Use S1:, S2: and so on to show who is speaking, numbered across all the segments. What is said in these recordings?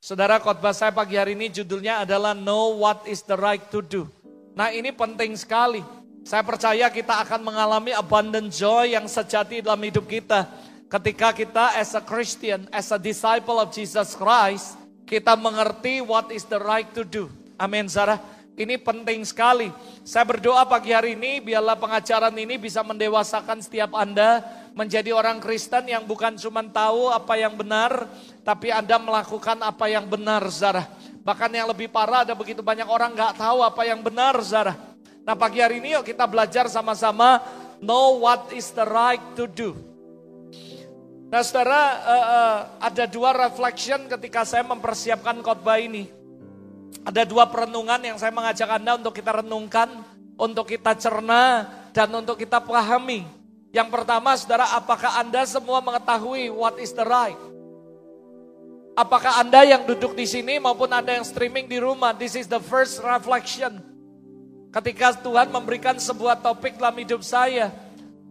S1: Saudara khotbah saya pagi hari ini judulnya adalah Know What is the Right to Do. Nah ini penting sekali. Saya percaya kita akan mengalami abundant joy yang sejati dalam hidup kita. Ketika kita as a Christian, as a disciple of Jesus Christ, kita mengerti what is the right to do. Amin, Sarah. Ini penting sekali. Saya berdoa pagi hari ini, biarlah pengajaran ini bisa mendewasakan setiap Anda menjadi orang Kristen yang bukan cuma tahu apa yang benar, tapi Anda melakukan apa yang benar, Zara. Bahkan yang lebih parah ada begitu banyak orang nggak tahu apa yang benar, Zara. Nah pagi hari ini yuk kita belajar sama-sama know what is the right to do. Nah saudara uh, uh, ada dua reflection ketika saya mempersiapkan khotbah ini. Ada dua perenungan yang saya mengajak Anda untuk kita renungkan, untuk kita cerna, dan untuk kita pahami. Yang pertama saudara, apakah Anda semua mengetahui what is the right? Apakah Anda yang duduk di sini maupun Anda yang streaming di rumah, this is the first reflection. Ketika Tuhan memberikan sebuah topik dalam hidup saya,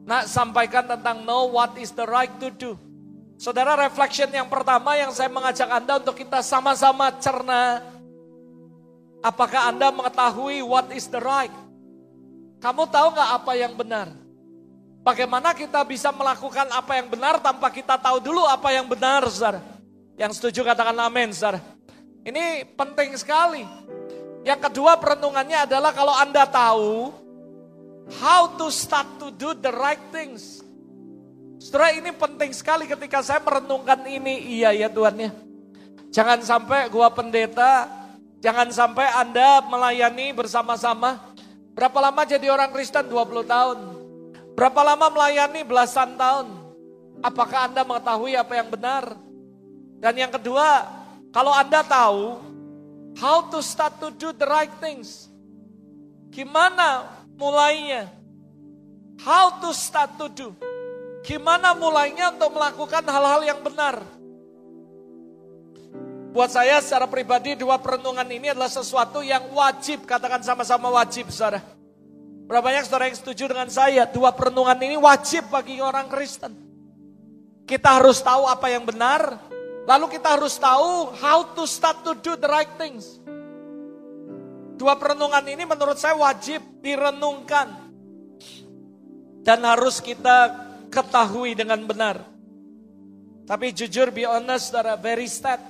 S1: nak sampaikan tentang know what is the right to do. Saudara, reflection yang pertama yang saya mengajak Anda untuk kita sama-sama cerna. Apakah Anda mengetahui what is the right? Kamu tahu nggak apa yang benar? Bagaimana kita bisa melakukan apa yang benar tanpa kita tahu dulu apa yang benar, saudara? Yang setuju katakan amin, saudara. Ini penting sekali. Yang kedua perenungannya adalah kalau Anda tahu how to start to do the right things. Saudara ini penting sekali ketika saya merenungkan ini. Iya ya Tuhan ya. Jangan sampai gua pendeta, jangan sampai Anda melayani bersama-sama. Berapa lama jadi orang Kristen? 20 tahun. Berapa lama melayani belasan tahun? Apakah Anda mengetahui apa yang benar? Dan yang kedua, kalau Anda tahu how to start to do the right things. Gimana mulainya? How to start to do? Gimana mulainya untuk melakukan hal-hal yang benar? Buat saya secara pribadi dua perenungan ini adalah sesuatu yang wajib, katakan sama-sama wajib saudara. Berapa banyak saudara yang setuju dengan saya? Dua perenungan ini wajib bagi orang Kristen. Kita harus tahu apa yang benar, lalu kita harus tahu how to start to do the right things. Dua perenungan ini menurut saya wajib direnungkan. Dan harus kita ketahui dengan benar. Tapi jujur, be honest, saudara, very sad.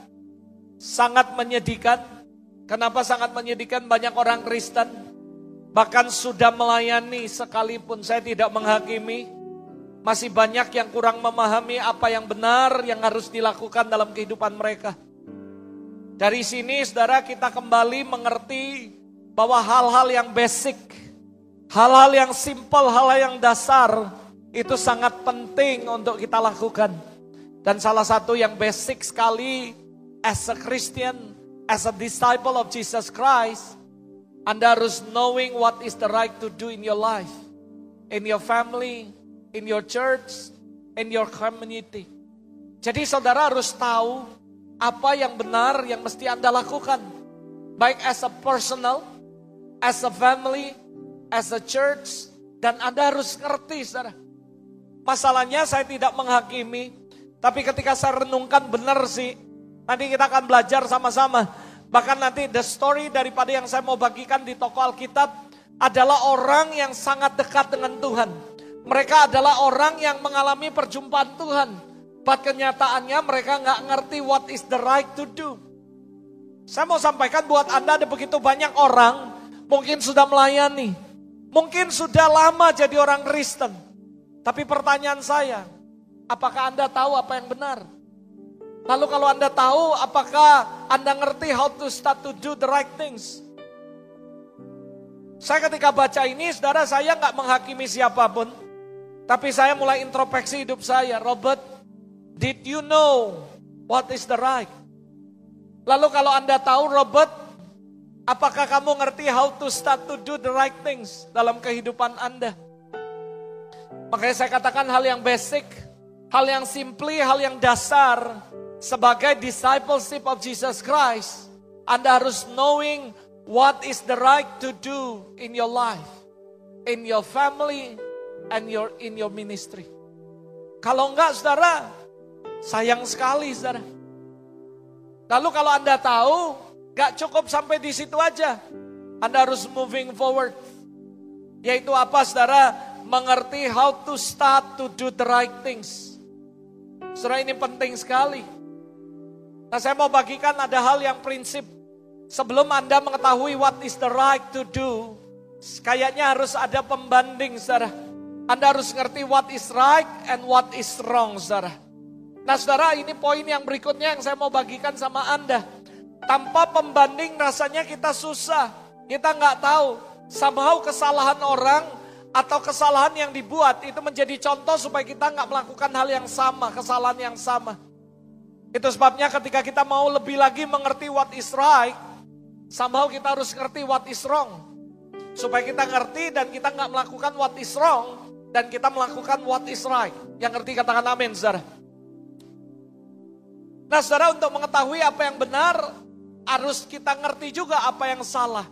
S1: Sangat menyedihkan. Kenapa sangat menyedihkan banyak orang Kristen Bahkan sudah melayani sekalipun saya tidak menghakimi. Masih banyak yang kurang memahami apa yang benar yang harus dilakukan dalam kehidupan mereka. Dari sini saudara kita kembali mengerti bahwa hal-hal yang basic, hal-hal yang simple, hal-hal yang dasar itu sangat penting untuk kita lakukan. Dan salah satu yang basic sekali as a Christian, as a disciple of Jesus Christ, anda harus knowing what is the right to do in your life, in your family, in your church, in your community. Jadi saudara harus tahu apa yang benar yang mesti Anda lakukan. Baik as a personal, as a family, as a church, dan Anda harus ngerti saudara. Masalahnya saya tidak menghakimi, tapi ketika saya renungkan benar sih, nanti kita akan belajar sama-sama Bahkan nanti the story daripada yang saya mau bagikan di toko Alkitab adalah orang yang sangat dekat dengan Tuhan. Mereka adalah orang yang mengalami perjumpaan Tuhan. But kenyataannya mereka nggak ngerti what is the right to do. Saya mau sampaikan buat Anda ada begitu banyak orang mungkin sudah melayani. Mungkin sudah lama jadi orang Kristen. Tapi pertanyaan saya, apakah Anda tahu apa yang benar? Lalu kalau Anda tahu, apakah Anda ngerti how to start to do the right things? Saya ketika baca ini, saudara saya nggak menghakimi siapa pun. Tapi saya mulai introspeksi hidup saya. Robert, did you know what is the right? Lalu kalau Anda tahu Robert, apakah kamu ngerti how to start to do the right things dalam kehidupan Anda? Makanya saya katakan hal yang basic, hal yang simply, hal yang dasar sebagai discipleship of Jesus Christ, Anda harus knowing what is the right to do in your life, in your family, and your in your ministry. Kalau enggak, saudara, sayang sekali, saudara. Lalu kalau Anda tahu, gak cukup sampai di situ aja. Anda harus moving forward. Yaitu apa saudara? Mengerti how to start to do the right things. Saudara ini penting sekali. Nah saya mau bagikan ada hal yang prinsip. Sebelum Anda mengetahui what is the right to do, kayaknya harus ada pembanding saudara. Anda harus ngerti what is right and what is wrong saudara. Nah saudara ini poin yang berikutnya yang saya mau bagikan sama Anda. Tanpa pembanding rasanya kita susah. Kita nggak tahu. Somehow kesalahan orang atau kesalahan yang dibuat itu menjadi contoh supaya kita nggak melakukan hal yang sama, kesalahan yang sama. Itu sebabnya ketika kita mau lebih lagi mengerti what is right, somehow kita harus ngerti what is wrong. Supaya kita ngerti dan kita nggak melakukan what is wrong dan kita melakukan what is right. Yang ngerti katakan amin, saudara. Nah, saudara untuk mengetahui apa yang benar, harus kita ngerti juga apa yang salah.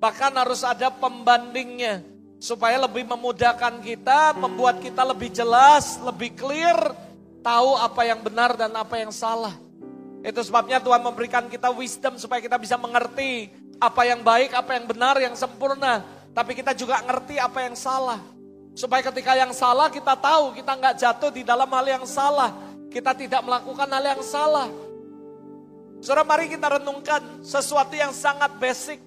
S1: Bahkan harus ada pembandingnya supaya lebih memudahkan kita, membuat kita lebih jelas, lebih clear, tahu apa yang benar dan apa yang salah. Itu sebabnya Tuhan memberikan kita wisdom supaya kita bisa mengerti apa yang baik, apa yang benar, yang sempurna. Tapi kita juga ngerti apa yang salah. Supaya ketika yang salah kita tahu, kita nggak jatuh di dalam hal yang salah kita tidak melakukan hal yang salah. Saudara mari kita renungkan sesuatu yang sangat basic,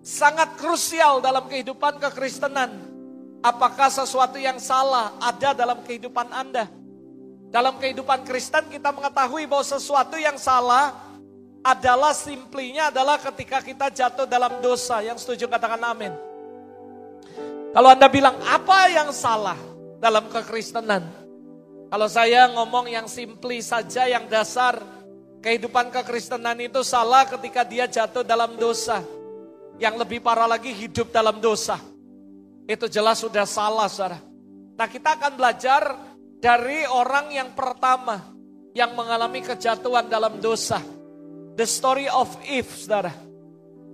S1: sangat krusial dalam kehidupan kekristenan. Apakah sesuatu yang salah ada dalam kehidupan Anda? Dalam kehidupan Kristen kita mengetahui bahwa sesuatu yang salah adalah simplinya adalah ketika kita jatuh dalam dosa. Yang setuju katakan amin. Kalau Anda bilang apa yang salah dalam kekristenan? Kalau saya ngomong yang simply saja, yang dasar, kehidupan kekristenan itu salah ketika dia jatuh dalam dosa. Yang lebih parah lagi hidup dalam dosa. Itu jelas sudah salah, saudara. Nah kita akan belajar dari orang yang pertama yang mengalami kejatuhan dalam dosa. The story of Eve, saudara.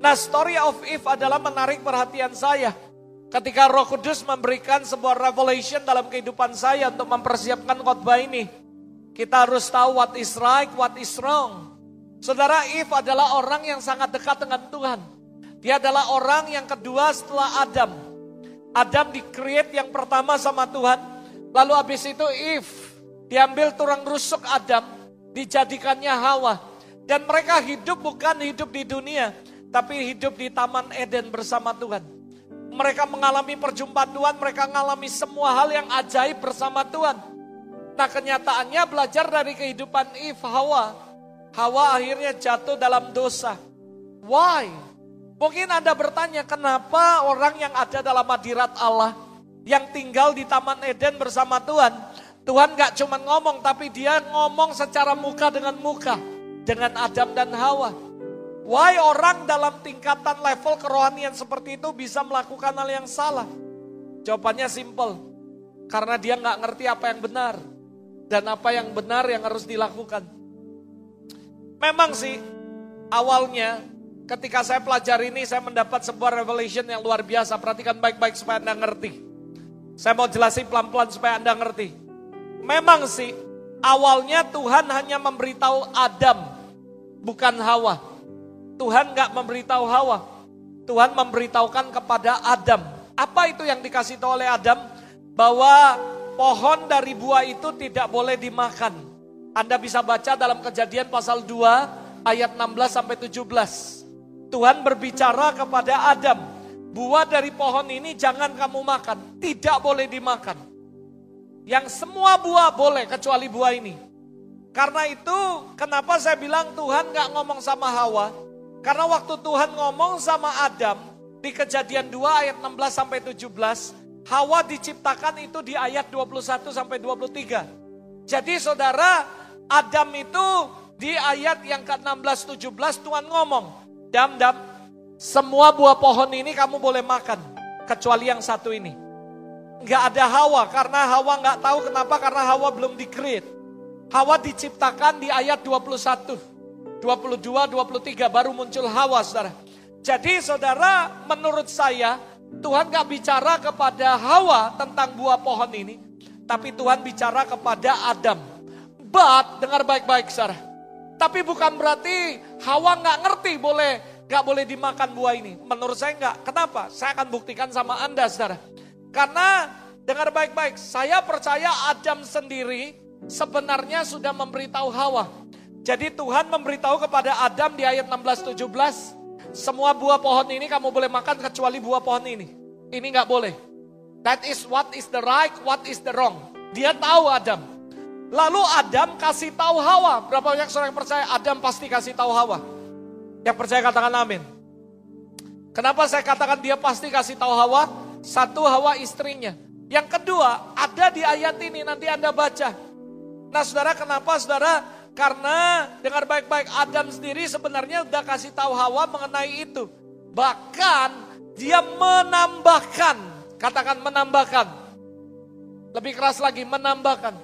S1: Nah story of Eve adalah menarik perhatian saya. Ketika Roh Kudus memberikan sebuah revelation dalam kehidupan saya untuk mempersiapkan khotbah ini, kita harus tahu what is right, what is wrong. Saudara Eve adalah orang yang sangat dekat dengan Tuhan. Dia adalah orang yang kedua setelah Adam. Adam di-create yang pertama sama Tuhan. Lalu habis itu Eve diambil tulang rusuk Adam, dijadikannya Hawa. Dan mereka hidup bukan hidup di dunia, tapi hidup di Taman Eden bersama Tuhan. Mereka mengalami perjumpaan Tuhan, mereka mengalami semua hal yang ajaib bersama Tuhan. Nah kenyataannya belajar dari kehidupan Eve, Hawa. Hawa akhirnya jatuh dalam dosa. Why? Mungkin Anda bertanya kenapa orang yang ada dalam hadirat Allah, yang tinggal di Taman Eden bersama Tuhan, Tuhan gak cuma ngomong tapi dia ngomong secara muka dengan muka dengan Adam dan Hawa. Why orang dalam tingkatan level kerohanian seperti itu bisa melakukan hal yang salah? Jawabannya simple. Karena dia nggak ngerti apa yang benar. Dan apa yang benar yang harus dilakukan. Memang sih awalnya ketika saya pelajari ini saya mendapat sebuah revelation yang luar biasa. Perhatikan baik-baik supaya Anda ngerti. Saya mau jelasin pelan-pelan supaya Anda ngerti. Memang sih awalnya Tuhan hanya memberitahu Adam bukan Hawa. Tuhan nggak memberitahu Hawa. Tuhan memberitahukan kepada Adam. Apa itu yang dikasih tahu oleh Adam? Bahwa pohon dari buah itu tidak boleh dimakan. Anda bisa baca dalam kejadian pasal 2 ayat 16 sampai 17. Tuhan berbicara kepada Adam, buah dari pohon ini jangan kamu makan, tidak boleh dimakan. Yang semua buah boleh kecuali buah ini. Karena itu kenapa saya bilang Tuhan gak ngomong sama Hawa, karena waktu Tuhan ngomong sama Adam di kejadian 2 ayat 16 sampai 17, Hawa diciptakan itu di ayat 21 sampai 23. Jadi saudara, Adam itu di ayat yang ke-16 17 Tuhan ngomong, "Dam dam, semua buah pohon ini kamu boleh makan kecuali yang satu ini." Enggak ada Hawa karena Hawa nggak tahu kenapa karena Hawa belum di-create. Hawa diciptakan di ayat 21. 22, 23 baru muncul Hawa saudara. Jadi saudara menurut saya Tuhan gak bicara kepada Hawa tentang buah pohon ini. Tapi Tuhan bicara kepada Adam. But dengar baik-baik saudara. Tapi bukan berarti Hawa nggak ngerti boleh nggak boleh dimakan buah ini. Menurut saya nggak. Kenapa? Saya akan buktikan sama Anda, saudara. Karena dengar baik-baik, saya percaya Adam sendiri sebenarnya sudah memberitahu Hawa. Jadi Tuhan memberitahu kepada Adam di ayat 16-17, semua buah pohon ini kamu boleh makan kecuali buah pohon ini. Ini nggak boleh. That is what is the right, what is the wrong. Dia tahu Adam. Lalu Adam kasih tahu Hawa. Berapa banyak orang yang percaya Adam pasti kasih tahu Hawa? Yang percaya katakan amin. Kenapa saya katakan dia pasti kasih tahu Hawa? Satu Hawa istrinya. Yang kedua ada di ayat ini nanti Anda baca. Nah saudara kenapa saudara? Karena dengar baik-baik Adam sendiri sebenarnya udah kasih tahu Hawa mengenai itu. Bahkan dia menambahkan, katakan menambahkan. Lebih keras lagi, menambahkan.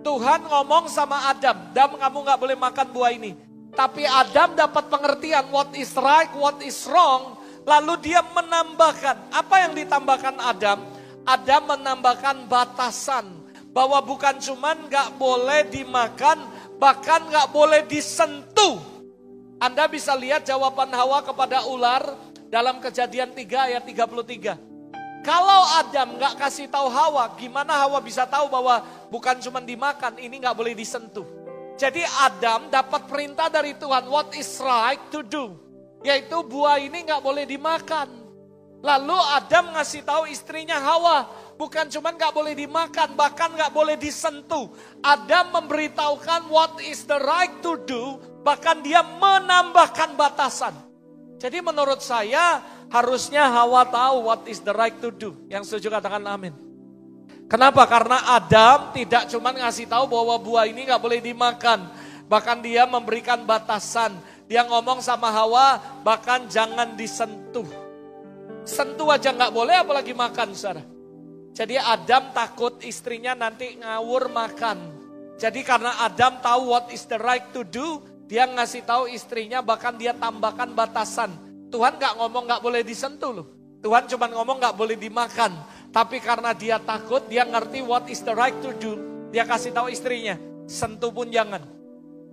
S1: Tuhan ngomong sama Adam, Adam kamu gak boleh makan buah ini. Tapi Adam dapat pengertian what is right, what is wrong. Lalu dia menambahkan, apa yang ditambahkan Adam? Adam menambahkan batasan. Bahwa bukan cuman gak boleh dimakan, bahkan gak boleh disentuh. Anda bisa lihat jawaban Hawa kepada ular dalam kejadian 3 ayat 33. Kalau Adam nggak kasih tahu Hawa, gimana Hawa bisa tahu bahwa bukan cuma dimakan, ini nggak boleh disentuh. Jadi Adam dapat perintah dari Tuhan, what is right to do. Yaitu buah ini nggak boleh dimakan. Lalu Adam ngasih tahu istrinya Hawa, bukan cuma nggak boleh dimakan, bahkan nggak boleh disentuh. Adam memberitahukan what is the right to do, bahkan dia menambahkan batasan. Jadi menurut saya Harusnya Hawa tahu what is the right to do. Yang setuju katakan amin. Kenapa? Karena Adam tidak cuma ngasih tahu bahwa buah ini nggak boleh dimakan. Bahkan dia memberikan batasan. Dia ngomong sama Hawa, bahkan jangan disentuh. Sentuh aja nggak boleh, apalagi makan, saudara. Jadi Adam takut istrinya nanti ngawur makan. Jadi karena Adam tahu what is the right to do, dia ngasih tahu istrinya bahkan dia tambahkan batasan. Tuhan gak ngomong gak boleh disentuh loh. Tuhan cuma ngomong gak boleh dimakan. Tapi karena dia takut, dia ngerti what is the right to do. Dia kasih tahu istrinya, sentuh pun jangan.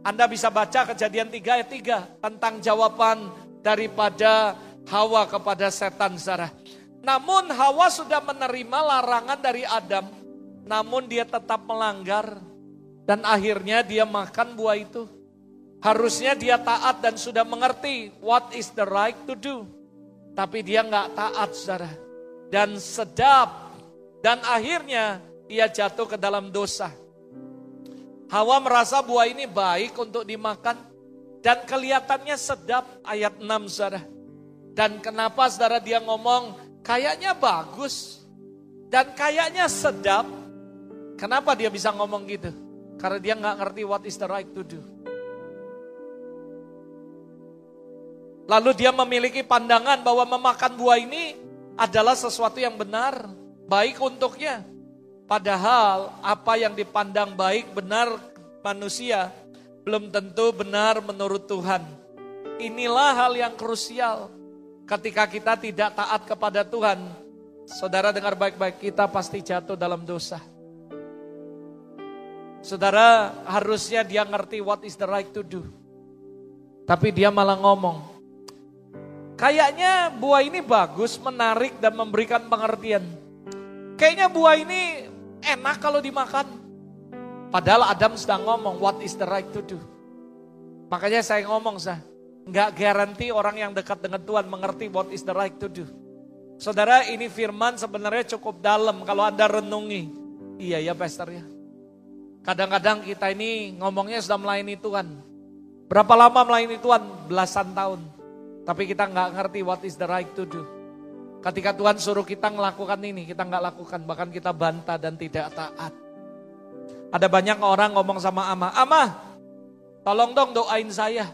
S1: Anda bisa baca kejadian 3 ayat 3 tentang jawaban daripada Hawa kepada setan Sarah. Namun Hawa sudah menerima larangan dari Adam. Namun dia tetap melanggar. Dan akhirnya dia makan buah itu. Harusnya dia taat dan sudah mengerti what is the right to do. Tapi dia nggak taat saudara. Dan sedap. Dan akhirnya ia jatuh ke dalam dosa. Hawa merasa buah ini baik untuk dimakan. Dan kelihatannya sedap ayat 6 saudara. Dan kenapa saudara dia ngomong kayaknya bagus. Dan kayaknya sedap. Kenapa dia bisa ngomong gitu? Karena dia nggak ngerti what is the right to do. Lalu dia memiliki pandangan bahwa memakan buah ini adalah sesuatu yang benar, baik untuknya. Padahal apa yang dipandang baik benar manusia belum tentu benar menurut Tuhan. Inilah hal yang krusial. Ketika kita tidak taat kepada Tuhan, saudara dengar baik-baik, kita pasti jatuh dalam dosa. Saudara harusnya dia ngerti what is the right to do. Tapi dia malah ngomong, Kayaknya buah ini bagus, menarik dan memberikan pengertian. Kayaknya buah ini enak kalau dimakan. Padahal Adam sedang ngomong, what is the right to do? Makanya saya ngomong sah, nggak garanti orang yang dekat dengan Tuhan mengerti what is the right to do. Saudara ini firman sebenarnya cukup dalam kalau Anda renungi. Iya ya pastor ya. Kadang-kadang kita ini ngomongnya sudah melayani Tuhan. Berapa lama melayani Tuhan? Belasan tahun. Tapi kita nggak ngerti what is the right to do. Ketika Tuhan suruh kita melakukan ini, kita nggak lakukan, bahkan kita bantah dan tidak taat. Ada banyak orang ngomong sama Ama, Ama, tolong dong doain saya.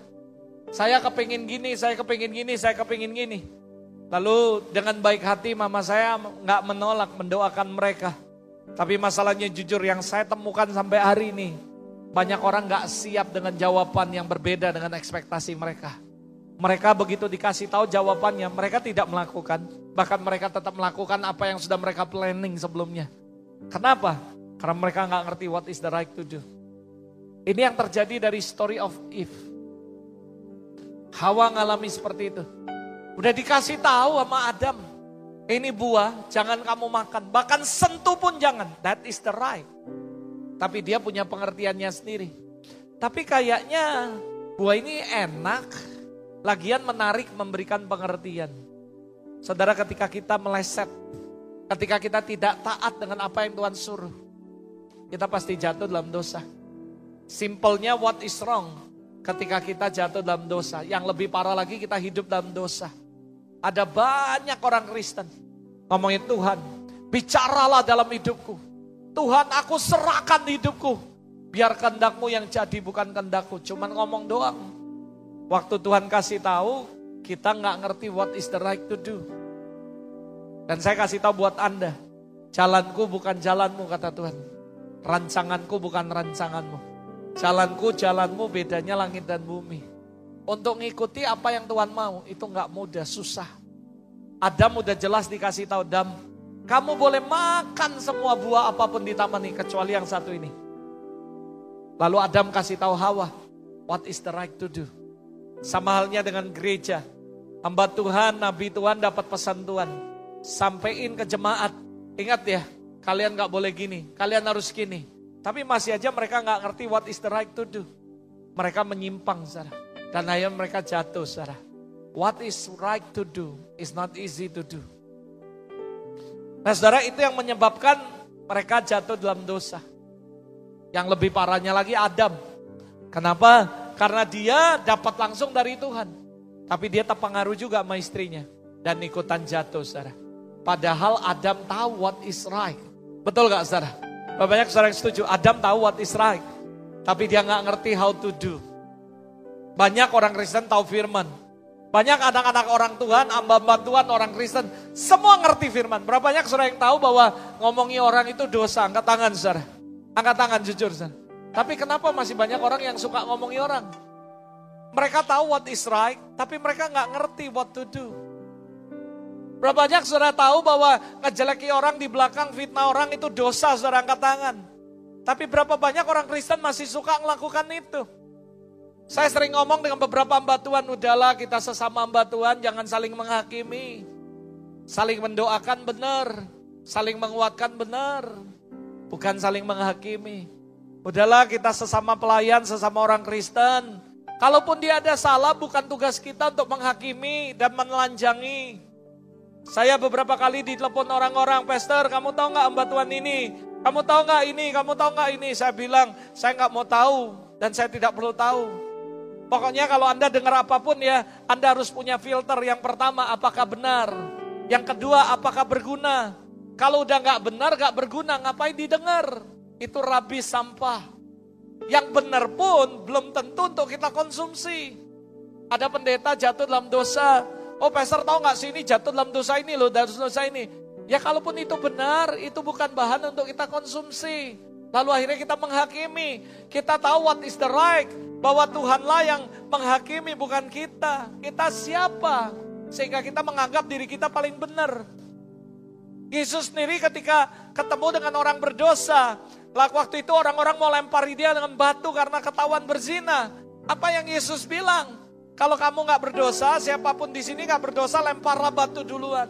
S1: Saya kepingin gini, saya kepingin gini, saya kepingin gini. Lalu dengan baik hati mama saya nggak menolak mendoakan mereka. Tapi masalahnya jujur yang saya temukan sampai hari ini, banyak orang nggak siap dengan jawaban yang berbeda dengan ekspektasi mereka. Mereka begitu dikasih tahu jawabannya, mereka tidak melakukan. Bahkan mereka tetap melakukan apa yang sudah mereka planning sebelumnya. Kenapa? Karena mereka nggak ngerti what is the right to do. Ini yang terjadi dari story of Eve. Hawa ngalami seperti itu. Udah dikasih tahu sama Adam, ini buah, jangan kamu makan. Bahkan sentuh pun jangan. That is the right. Tapi dia punya pengertiannya sendiri. Tapi kayaknya buah ini enak, lagian menarik memberikan pengertian. Saudara ketika kita meleset, ketika kita tidak taat dengan apa yang Tuhan suruh, kita pasti jatuh dalam dosa. Simpelnya what is wrong ketika kita jatuh dalam dosa. Yang lebih parah lagi kita hidup dalam dosa. Ada banyak orang Kristen ngomongin Tuhan, bicaralah dalam hidupku. Tuhan aku serahkan hidupku. Biar kendakmu yang jadi bukan kendakku. Cuman ngomong doang. Waktu Tuhan kasih tahu, kita nggak ngerti what is the right to do. Dan saya kasih tahu buat Anda, jalanku bukan jalanmu kata Tuhan. Rancanganku bukan rancanganmu. Jalanku, jalanmu bedanya langit dan bumi. Untuk ngikuti apa yang Tuhan mau, itu nggak mudah, susah. Adam udah jelas dikasih tahu, Adam, kamu boleh makan semua buah apa pun di taman ini, kecuali yang satu ini. Lalu Adam kasih tahu Hawa, what is the right to do? Sama halnya dengan gereja. Hamba Tuhan, Nabi Tuhan dapat pesan Tuhan. Sampaikan ke jemaat. Ingat ya, kalian gak boleh gini, kalian harus gini. Tapi masih aja mereka gak ngerti what is the right to do. Mereka menyimpang, saudara. Dan akhirnya mereka jatuh, saudara. What is right to do is not easy to do. Nah saudara itu yang menyebabkan mereka jatuh dalam dosa. Yang lebih parahnya lagi Adam. Kenapa? Karena dia dapat langsung dari Tuhan. Tapi dia terpengaruh juga sama istrinya. Dan ikutan jatuh saudara. Padahal Adam tahu what is right. Betul gak saudara? Banyak saudara yang setuju. Adam tahu what is right. Tapi dia gak ngerti how to do. Banyak orang Kristen tahu firman. Banyak anak-anak orang Tuhan, hamba-hamba Tuhan, orang Kristen, semua ngerti firman. Berapa banyak saudara yang tahu bahwa ngomongi orang itu dosa? Angkat tangan saudara. Angkat tangan jujur saudara. Tapi kenapa masih banyak orang yang suka ngomongi orang? Mereka tahu what is right, tapi mereka nggak ngerti what to do. Berapa banyak saudara tahu bahwa ngejeleki orang di belakang, fitnah orang itu dosa, saudara angkat tangan. Tapi berapa banyak orang Kristen masih suka melakukan itu? Saya sering ngomong dengan beberapa hamba Tuhan, udahlah kita sesama hamba Tuhan jangan saling menghakimi. Saling mendoakan benar, saling menguatkan benar, bukan saling menghakimi. Udahlah kita sesama pelayan, sesama orang Kristen. Kalaupun dia ada salah bukan tugas kita untuk menghakimi dan menelanjangi. Saya beberapa kali ditelepon orang-orang, Pastor kamu tahu nggak hamba Tuhan ini? Kamu tahu nggak ini? Kamu tahu nggak ini? Saya bilang, saya nggak mau tahu dan saya tidak perlu tahu. Pokoknya kalau Anda dengar apa pun ya, Anda harus punya filter. Yang pertama, apakah benar? Yang kedua, apakah berguna? Kalau udah nggak benar, nggak berguna, ngapain didengar? Itu rabi sampah. Yang benar pun belum tentu untuk kita konsumsi. Ada pendeta jatuh dalam dosa. Oh pastor tahu nggak sih ini jatuh dalam dosa ini loh, dalam dosa ini. Ya kalaupun itu benar, itu bukan bahan untuk kita konsumsi. Lalu akhirnya kita menghakimi. Kita tahu what is the right. Bahwa Tuhanlah yang menghakimi bukan kita. Kita siapa? Sehingga kita menganggap diri kita paling benar. Yesus sendiri ketika ketemu dengan orang berdosa. Waktu itu orang-orang mau lempari dia dengan batu karena ketahuan berzina. Apa yang Yesus bilang? Kalau kamu nggak berdosa, siapa pun di sini nggak berdosa, lemparlah batu duluan.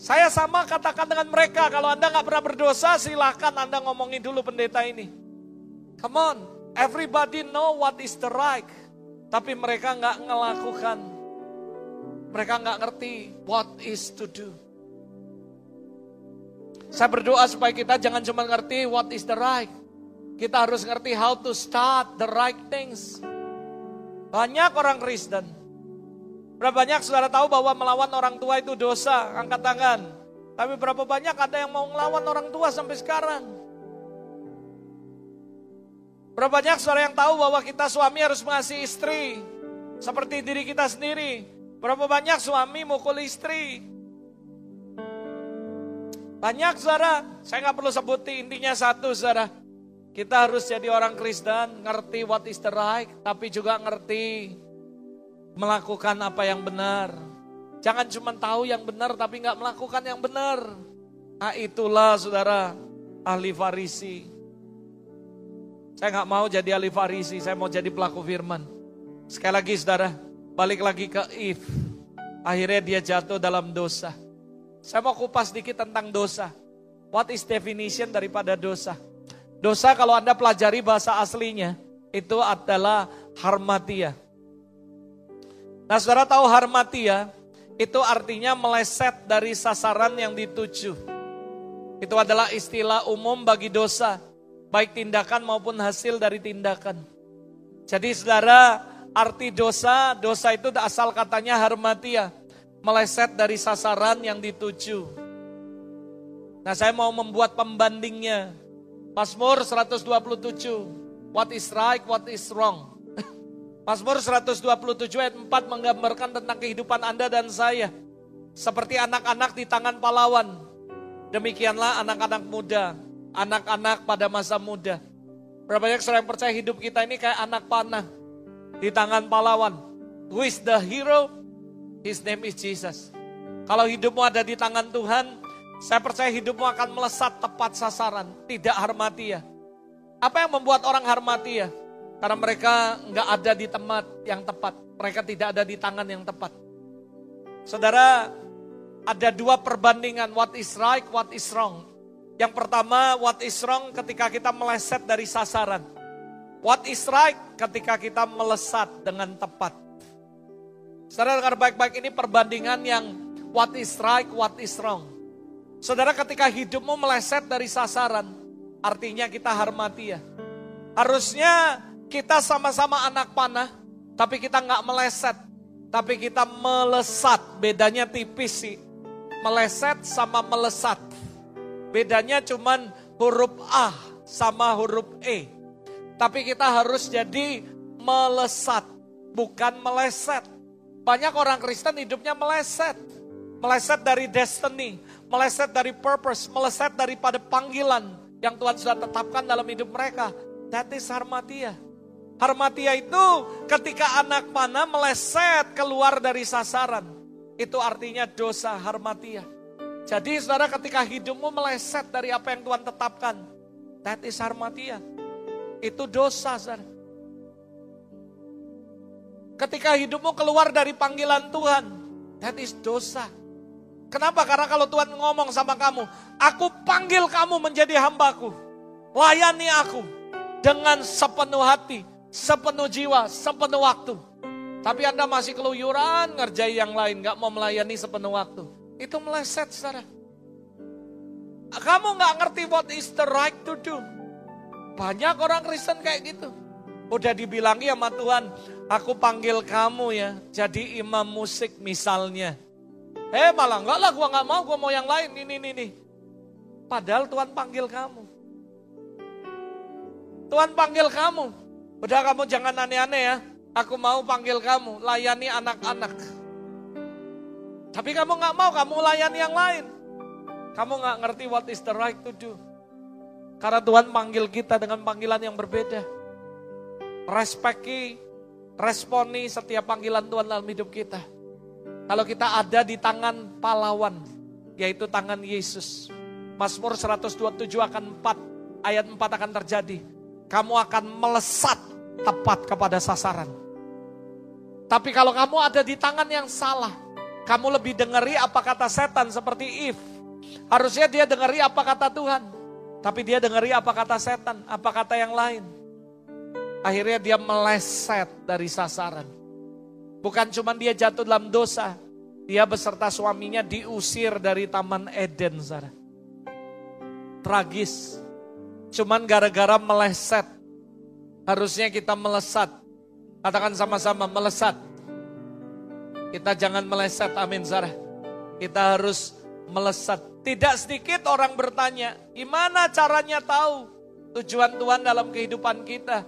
S1: Saya sama katakan dengan mereka, kalau Anda nggak pernah berdosa, silahkan Anda ngomongin dulu pendeta ini. Come on, Everybody know what is the right. Tapi mereka nggak ngelakukan. Mereka nggak ngerti what is to do. Saya berdoa supaya kita jangan cuma ngerti what is the right. Kita harus ngerti how to start the right things. Banyak orang Kristen. Berapa banyak saudara tahu bahwa melawan orang tua itu dosa? Angkat tangan. Tapi berapa banyak ada yang mau melawan orang tua sampai sekarang? Berapa banyak saudara yang tahu bahwa kita suami harus mengasihi istri seperti diri kita sendiri? Berapa banyak suami mukul istri? Banyak saudara, saya nggak perlu sebutin intinya satu saudara. Kita harus jadi orang Kristen, ngerti what is the right, tapi juga ngerti melakukan apa yang benar. Jangan cuma tahu yang benar tapi nggak melakukan yang benar. Nah itulah saudara ahli farisi. Saya nggak mau jadi ahli farisi, saya mau jadi pelaku firman. Sekali lagi saudara, balik lagi ke Eve. Akhirnya dia jatuh dalam dosa. Saya mau kupas sedikit tentang dosa. What is definition daripada dosa? Dosa kalau Anda pelajari bahasa aslinya, itu adalah harmatia. Nah saudara tahu harmatia, itu artinya meleset dari sasaran yang dituju. Itu adalah istilah umum bagi dosa baik tindakan maupun hasil dari tindakan. Jadi saudara, arti dosa, dosa itu asal katanya harmatia, meleset dari sasaran yang dituju. Nah saya mau membuat pembandingnya. Mazmur 127, what is right, what is wrong. Mazmur 127 ayat 4 menggambarkan tentang kehidupan Anda dan saya. Seperti anak-anak di tangan pahlawan. Demikianlah anak-anak muda anak-anak pada masa muda. Berapa banyak orang percaya hidup kita ini kayak anak panah di tangan pahlawan. Who is the hero? His name is Jesus. Kalau hidupmu ada di tangan Tuhan, saya percaya hidupmu akan melesat tepat sasaran, tidak harmatia. Apa yang membuat orang harmatia? Karena mereka nggak ada di tempat yang tepat. Mereka tidak ada di tangan yang tepat. Saudara, ada dua perbandingan what is right, what is wrong. Yang pertama, what is wrong ketika kita meleset dari sasaran. What is right ketika kita melesat dengan tepat. Saudara dengar baik-baik ini perbandingan yang what is right, what is wrong. Saudara ketika hidupmu meleset dari sasaran, artinya kita harmati ya. Harusnya kita sama-sama anak panah, tapi kita nggak meleset, tapi kita melesat. Bedanya tipis sih, meleset sama melesat. Bedanya cuman huruf A sama huruf E. Tapi kita harus jadi melesat, bukan meleset. Banyak orang Kristen hidupnya meleset. Meleset dari destiny, meleset dari purpose, meleset daripada panggilan yang Tuhan sudah tetapkan dalam hidup mereka. That is harmatia. Harmatia itu ketika anak panah meleset keluar dari sasaran. Itu artinya dosa harmatia. Jadi saudara ketika hidupmu meleset dari apa yang Tuhan tetapkan, that is harmatia. Itu dosa saudara. Ketika hidupmu keluar dari panggilan Tuhan, that is dosa. Kenapa? Karena kalau Tuhan ngomong sama kamu, aku panggil kamu menjadi hambaku. Layani aku dengan sepenuh hati, sepenuh jiwa, sepenuh waktu. Tapi Anda masih keluyuran ngerjai yang lain, gak mau melayani sepenuh waktu. Itu meleset saudara. Kamu nggak ngerti what is the right to do. Banyak orang Kristen kayak gitu. Udah dibilangi sama Tuhan, aku panggil kamu ya, jadi imam musik misalnya. Eh malah enggak lah, gua nggak mau, gua mau yang lain, ini, ini, ini. Padahal Tuhan panggil kamu. Tuhan panggil kamu. Udah kamu jangan aneh-aneh ya. Aku mau panggil kamu, layani anak-anak. Tapi kamu nggak mau, kamu layani yang lain. Kamu nggak ngerti what is the right to do. Karena Tuhan panggil kita dengan panggilan yang berbeda. Respeki, responi setiap panggilan Tuhan dalam hidup kita. Kalau kita ada di tangan pahlawan, yaitu tangan Yesus. Mazmur 127 akan 4, ayat 4 akan terjadi. Kamu akan melesat tepat kepada sasaran. Tapi kalau kamu ada di tangan yang salah, kamu lebih dengeri apa kata setan seperti If. Harusnya dia dengeri apa kata Tuhan. Tapi dia dengeri apa kata setan, apa kata yang lain. Akhirnya dia meleset dari sasaran. Bukan cuma dia jatuh dalam dosa. Dia beserta suaminya diusir dari Taman Eden. Sarah. Tragis. Cuman gara-gara meleset. Harusnya kita melesat. Katakan sama-sama melesat kita jangan meleset, amin Sarah. Kita harus melesat. Tidak sedikit orang bertanya, gimana caranya tahu tujuan Tuhan dalam kehidupan kita?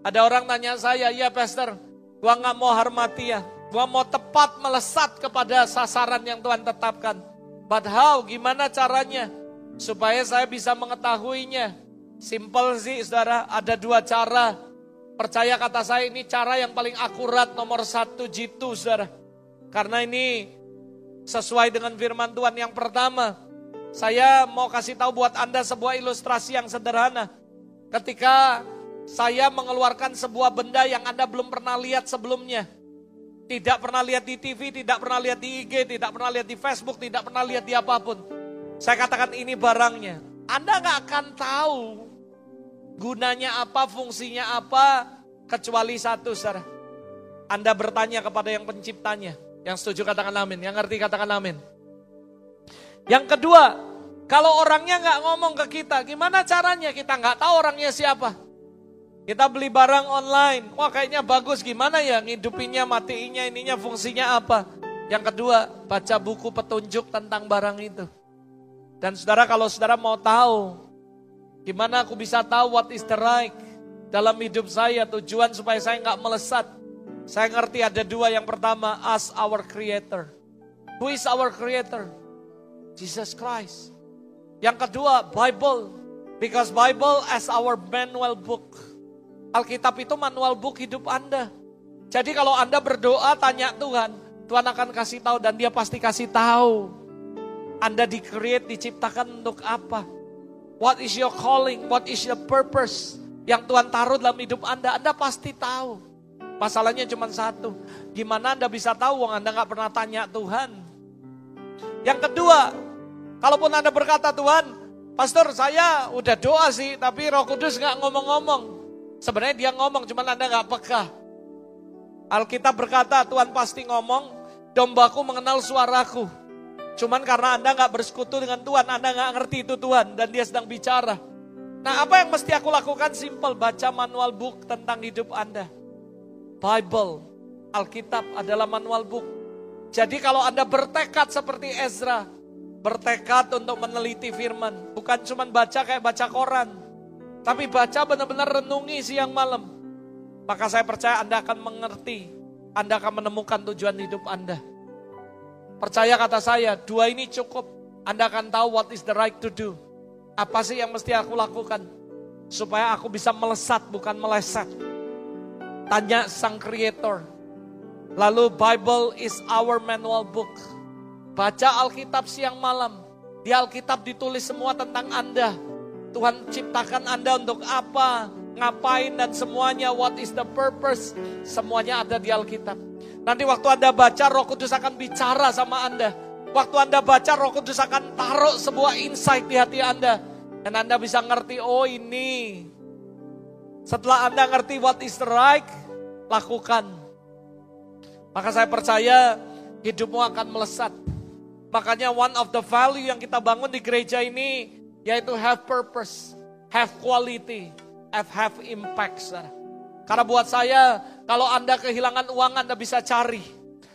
S1: Ada orang tanya saya, ya pastor, gua nggak mau harmatia, gua mau tepat melesat kepada sasaran yang Tuhan tetapkan. But how? Gimana caranya? Supaya saya bisa mengetahuinya. Simple sih saudara, ada dua cara. Percaya kata saya ini cara yang paling akurat nomor satu jitu saudara. Karena ini sesuai dengan firman Tuhan yang pertama. Saya mau kasih tahu buat Anda sebuah ilustrasi yang sederhana. Ketika saya mengeluarkan sebuah benda yang Anda belum pernah lihat sebelumnya. Tidak pernah lihat di TV, tidak pernah lihat di IG, tidak pernah lihat di Facebook, tidak pernah lihat di apa pun. Saya katakan ini barangnya. Anda nggak akan tahu gunanya apa, fungsinya apa, kecuali satu, saudara. Anda bertanya kepada yang penciptanya. Yang setuju katakan amin, yang ngerti katakan amin. Yang kedua, kalau orangnya nggak ngomong ke kita, gimana caranya kita nggak tahu orangnya siapa? Kita beli barang online, wah kayaknya bagus gimana ya ngidupinnya, matiinnya, ininya fungsinya apa. Yang kedua, baca buku petunjuk tentang barang itu. Dan saudara kalau saudara mau tahu, gimana aku bisa tahu what is the right dalam hidup saya, tujuan supaya saya nggak melesat. Saya ngerti ada dua, yang pertama, as our creator. Who is our creator? Jesus Christ. Yang kedua, Bible. Because Bible as our manual book. Alkitab itu manual book hidup Anda. Jadi kalau Anda berdoa tanya Tuhan, Tuhan akan kasih tahu dan dia pasti kasih tahu. Anda di-create, diciptakan untuk apa? What is your calling? What is your purpose? Yang Tuhan taruh dalam hidup Anda, Anda pasti tahu. Masalahnya cuma satu, gimana Anda bisa tahu wong Anda nggak pernah tanya Tuhan. Yang kedua, kalaupun Anda berkata Tuhan, Pastor saya udah doa sih, tapi roh kudus nggak ngomong-ngomong. Sebenarnya dia ngomong, cuman Anda nggak peka. Alkitab berkata, Tuhan pasti ngomong, dombaku mengenal suaraku. Cuman karena Anda nggak bersekutu dengan Tuhan, Anda nggak ngerti itu Tuhan, dan dia sedang bicara. Nah apa yang mesti aku lakukan? Simple, baca manual book tentang hidup Anda. Bible, Alkitab adalah manual book. Jadi kalau Anda bertekad seperti Ezra, bertekad untuk meneliti firman, bukan cuma baca kayak baca koran, tapi baca benar-benar renungi siang malam. Maka saya percaya Anda akan mengerti. Anda akan menemukan tujuan hidup Anda. Percaya kata saya, dua ini cukup. Anda akan tahu what is the right to do. Apa sih yang mesti aku lakukan? Supaya aku bisa melesat bukan meleset. Tanya sang creator. Lalu Bible is our manual book. Baca Alkitab siang malam. Di Alkitab ditulis semua tentang Anda Tuhan ciptakan Anda untuk apa, ngapain dan semuanya, what is the purpose, semuanya ada di Alkitab. Nanti waktu Anda baca, roh kudus akan bicara sama Anda. Waktu Anda baca, roh kudus akan taruh sebuah insight di hati Anda. Dan Anda bisa ngerti, oh ini. Setelah Anda ngerti what is the right, lakukan. Maka saya percaya hidupmu akan melesat. Makanya one of the value yang kita bangun di gereja ini yaitu have purpose, have quality, have have impact. Saudara. Karena buat saya, kalau Anda kehilangan uang, Anda bisa cari.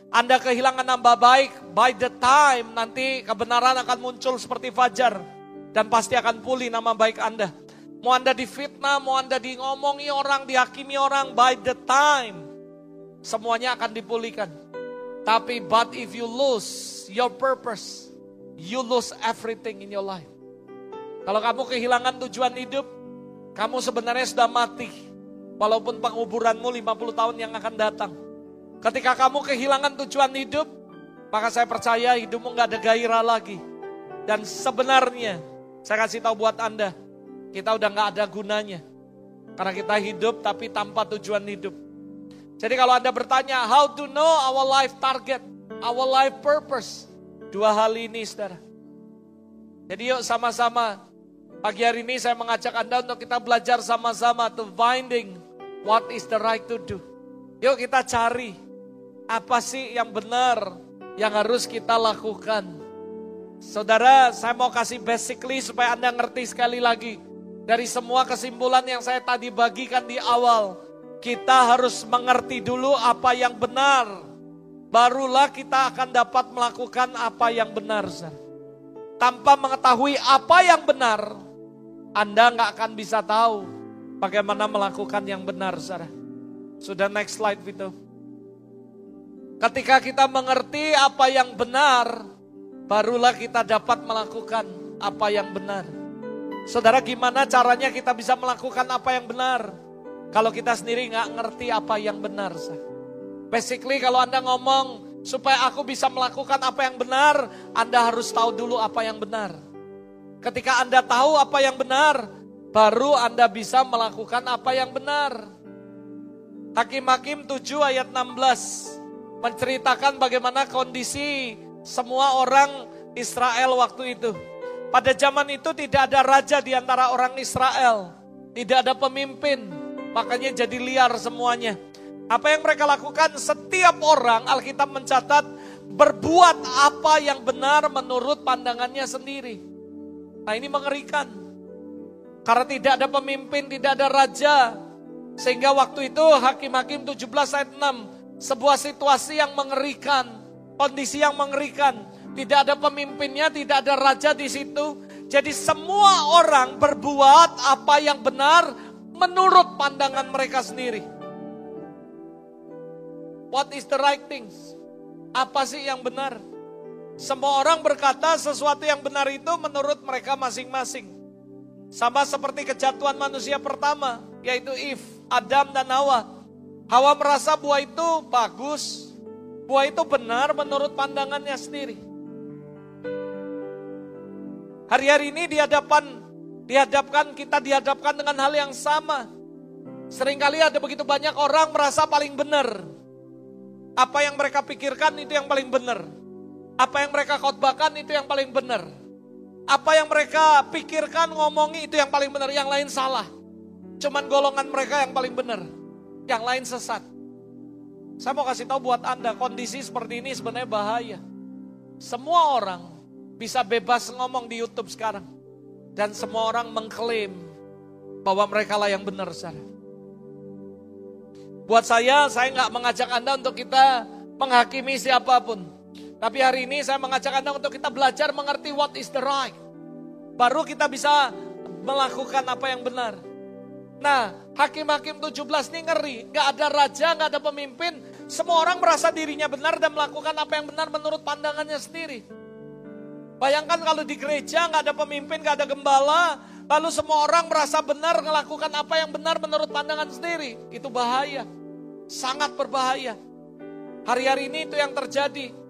S1: Anda kehilangan nambah baik, by the time nanti kebenaran akan muncul seperti fajar. Dan pasti akan pulih nama baik Anda. Mau Anda difitnah, mau Anda di ngomongi orang, dihakimi orang, by the time semuanya akan dipulihkan. Tapi but if you lose your purpose, you lose everything in your life. Kalau kamu kehilangan tujuan hidup, kamu sebenarnya sudah mati. Walaupun penguburanmu 50 tahun yang akan datang. Ketika kamu kehilangan tujuan hidup, maka saya percaya hidupmu gak ada gairah lagi. Dan sebenarnya, saya kasih tahu buat Anda, kita udah gak ada gunanya. Karena kita hidup tapi tanpa tujuan hidup. Jadi kalau Anda bertanya, how to know our life target, our life purpose. Dua hal ini saudara. Jadi yuk sama-sama Pagi hari ini saya mengajak Anda untuk kita belajar sama-sama to finding what is the right to do. Yuk kita cari apa sih yang benar yang harus kita lakukan. Saudara, saya mau kasih basically supaya Anda ngerti sekali lagi. Dari semua kesimpulan yang saya tadi bagikan di awal, kita harus mengerti dulu apa yang benar. Barulah kita akan dapat melakukan apa yang benar. Tanpa mengetahui apa yang benar, anda nggak akan bisa tahu bagaimana melakukan yang benar, saudara. Sudah next slide, Vito. Ketika kita mengerti apa yang benar, barulah kita dapat melakukan apa yang benar. Saudara, gimana caranya kita bisa melakukan apa yang benar? Kalau kita sendiri nggak ngerti apa yang benar. Basically kalau Anda ngomong supaya aku bisa melakukan apa yang benar, Anda harus tahu dulu apa yang benar. Ketika Anda tahu apa yang benar, baru Anda bisa melakukan apa yang benar. Hakim-hakim 7 ayat 16 menceritakan bagaimana kondisi semua orang Israel waktu itu. Pada zaman itu tidak ada raja di antara orang Israel. Tidak ada pemimpin. Makanya jadi liar semuanya. Apa yang mereka lakukan? Setiap orang Alkitab mencatat berbuat apa yang benar menurut pandangannya sendiri. Nah ini mengerikan. Karena tidak ada pemimpin, tidak ada raja. Sehingga waktu itu Hakim-Hakim 17 ayat 6. Sebuah situasi yang mengerikan. Kondisi yang mengerikan. Tidak ada pemimpinnya, tidak ada raja di situ. Jadi semua orang berbuat apa yang benar menurut pandangan mereka sendiri. What is the right things? Apa sih yang benar? Semua orang berkata sesuatu yang benar itu menurut mereka masing-masing. Sama seperti kejatuhan manusia pertama, yaitu Eve, Adam dan Hawa. Hawa merasa buah itu bagus, buah itu benar menurut pandangannya sendiri. Hari-hari ini di hadapan dihadapkan kita dihadapkan dengan hal yang sama. Seringkali ada begitu banyak orang merasa paling benar. Apa yang mereka pikirkan itu yang paling benar. Apa yang mereka khotbahkan itu yang paling benar. Apa yang mereka pikirkan, ngomongi itu yang paling benar. Yang lain salah. Cuman golongan mereka yang paling benar. Yang lain sesat. Saya mau kasih tahu buat Anda, kondisi seperti ini sebenarnya bahaya. Semua orang bisa bebas ngomong di YouTube sekarang. Dan semua orang mengklaim bahwa mereka lah yang benar, saudara. Buat saya, saya nggak mengajak Anda untuk kita menghakimi siapa pun. Tapi hari ini saya mengajak Anda untuk kita belajar mengerti what is the right. Baru kita bisa melakukan apa yang benar. Nah, hakim-hakim 17 ini ngeri. Gak ada raja, gak ada pemimpin. Semua orang merasa dirinya benar dan melakukan apa yang benar menurut pandangannya sendiri. Bayangkan kalau di gereja gak ada pemimpin, gak ada gembala. Lalu semua orang merasa benar melakukan apa yang benar menurut pandangan sendiri. Itu bahaya. Sangat berbahaya. Hari-hari ini itu yang terjadi.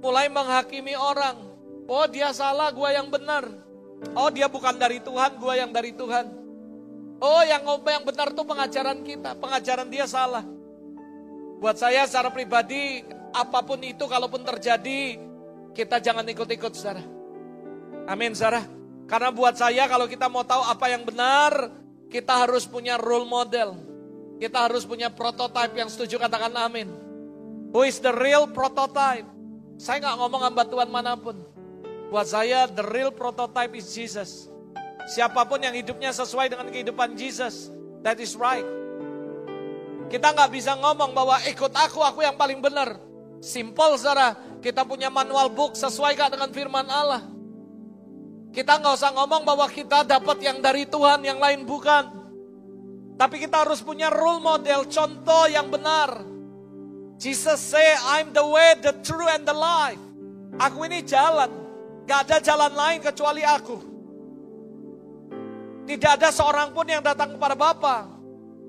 S1: Mulai menghakimi orang. Oh dia salah, gua yang benar. Oh dia bukan dari Tuhan, gua yang dari Tuhan. Oh yang ngomong yang benar itu pengajaran kita, pengajaran dia salah. Buat saya secara pribadi, apa pun itu kalaupun terjadi, kita jangan ikut-ikut saudara. Amin saudara. Karena buat saya kalau kita mau tahu apa yang benar, kita harus punya role model. Kita harus punya prototype yang setuju katakan amin. Who is the real prototype? Saya nggak ngomong hamba Tuhan mana pun. Buat saya the real prototype is Jesus. Siapa pun yang hidupnya sesuai dengan kehidupan Jesus, that is right. Kita nggak bisa ngomong bahwa ikut aku, aku yang paling benar. Simple saudara, kita punya manual book sesuai gak dengan firman Allah. Kita nggak usah ngomong bahwa kita dapat yang dari Tuhan, yang lain bukan. Tapi kita harus punya role model, contoh yang benar. Jesus say, I'm the way, the truth, and the life. Aku ini jalan. Gak ada jalan lain kecuali aku. Tidak ada seorang pun yang datang kepada Bapa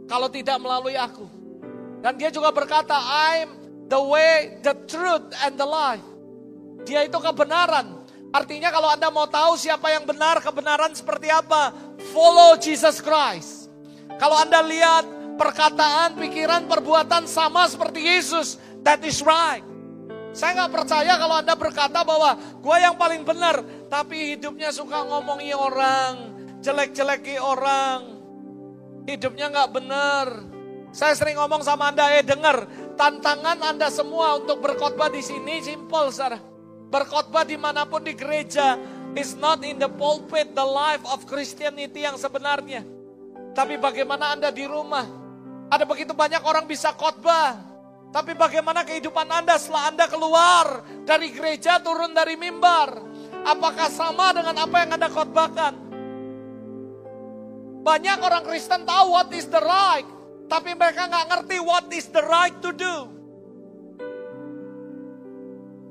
S1: kalau tidak melalui aku. Dan dia juga berkata, I'm the way, the truth, and the life. Dia itu kebenaran, Artinya kalau Anda mau tahu siapa yang benar, kebenaran seperti apa, follow Jesus Christ. Kalau Anda lihat perkataan, pikiran, perbuatan sama seperti Yesus, that is right. Saya nggak percaya kalau Anda berkata bahwa gue yang paling benar, tapi hidupnya suka ngomongi orang, jelek-jeleki orang, hidupnya nggak benar. Saya sering ngomong sama Anda, eh dengar, tantangan Anda semua untuk berkhotbah di sini simple, saudara. Berkhotbah di mana pun di gereja is not in the pulpit the life of Christianity yang sebenarnya. Tapi bagaimana Anda di rumah? Ada begitu banyak orang bisa khotbah. Tapi bagaimana kehidupan Anda setelah Anda keluar dari gereja turun dari mimbar? Apakah sama dengan apa yang Anda khotbahkan? Banyak orang Kristen tahu what is the right. Tapi mereka nggak ngerti what is the right to do.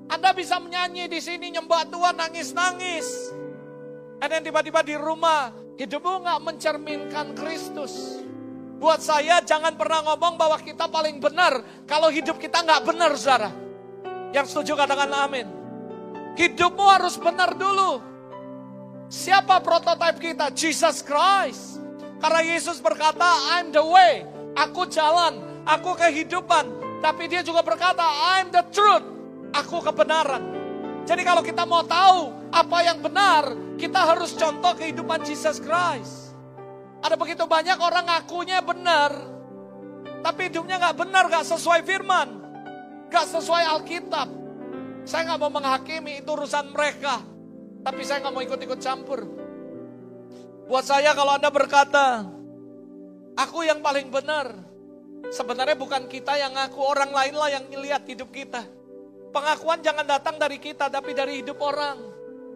S1: Anda bisa menyanyi di sini nyembah Tuhan nangis-nangis. Dan tiba-tiba di rumah hidupmu nggak mencerminkan Kristus. Buat saya jangan pernah ngomong bahwa kita paling benar kalau hidup kita nggak benar, saudara. Yang setuju katakan amin. Hidupmu harus benar dulu. Siapa prototipe kita? Jesus Christ. Karena Yesus berkata, I'm the way, aku jalan, aku kehidupan. Tapi dia juga berkata, I'm the truth, aku kebenaran. Jadi kalau kita mau tahu apa yang benar, kita harus contoh kehidupan Jesus Christ. Ada begitu banyak orang ngakunya benar, tapi hidupnya nggak benar, nggak sesuai firman, nggak sesuai Alkitab. Saya nggak mau menghakimi itu urusan mereka, tapi saya nggak mau ikut-ikut campur. Buat saya kalau Anda berkata, aku yang paling benar. Sebenarnya bukan kita yang ngaku, orang lain lah yang melihat hidup kita. Pengakuan jangan datang dari kita, tapi dari hidup orang.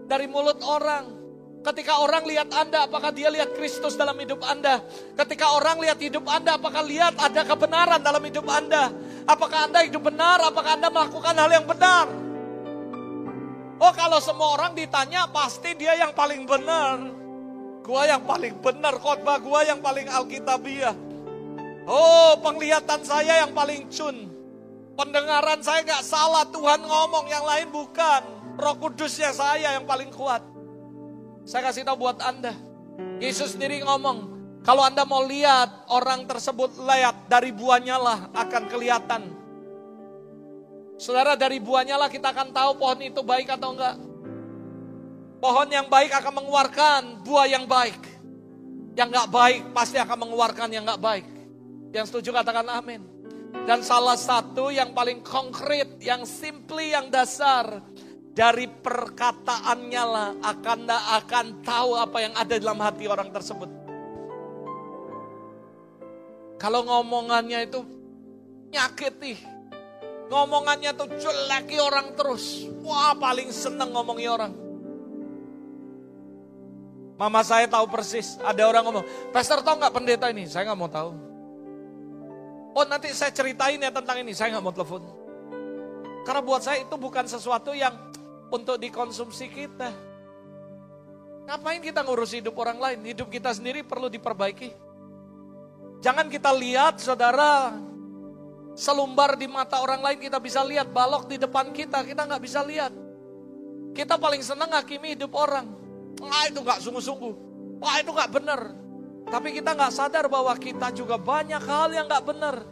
S1: Dari mulut orang. Ketika orang lihat Anda, apakah dia lihat Kristus dalam hidup Anda? Ketika orang lihat hidup Anda, apakah lihat ada kebenaran dalam hidup Anda? Apakah Anda hidup benar? Apakah Anda melakukan hal yang benar? Oh kalau semua orang ditanya, pasti dia yang paling benar. Gua yang paling benar, khotbah gua yang paling alkitabiah. Oh, penglihatan saya yang paling cun. Pendengaran saya gak salah, Tuhan ngomong, yang lain bukan. Roh kudusnya saya yang paling kuat. Saya kasih tahu buat Anda. Yesus sendiri ngomong, kalau Anda mau lihat orang tersebut lihat dari buahnya lah akan kelihatan. Saudara dari buahnya lah kita akan tahu pohon itu baik atau enggak. Pohon yang baik akan mengeluarkan buah yang baik. Yang nggak baik pasti akan mengeluarkan yang nggak baik. Yang setuju katakan amin. Dan salah satu yang paling konkret, yang simply, yang dasar dari perkataannya lah akan akan tahu apa yang ada dalam hati orang tersebut. Kalau ngomongannya itu nyakiti, ngomongannya tuh jeleki orang terus, wah paling seneng ngomongi orang. Mama saya tahu persis. Ada orang ngomong, Pastor tahu nggak pendeta ini? Saya nggak mau tahu. Oh nanti saya ceritain ya tentang ini. Saya nggak mau telepon. Karena buat saya itu bukan sesuatu yang untuk dikonsumsi kita. Ngapain kita ngurus hidup orang lain? Hidup kita sendiri perlu diperbaiki. Jangan kita lihat saudara selumbar di mata orang lain kita bisa lihat balok di depan kita kita nggak bisa lihat. Kita paling senang hakimi hidup orang. Wah itu gak sungguh-sungguh. Wah itu gak benar. Tapi kita gak sadar bahwa kita juga banyak hal yang gak benar.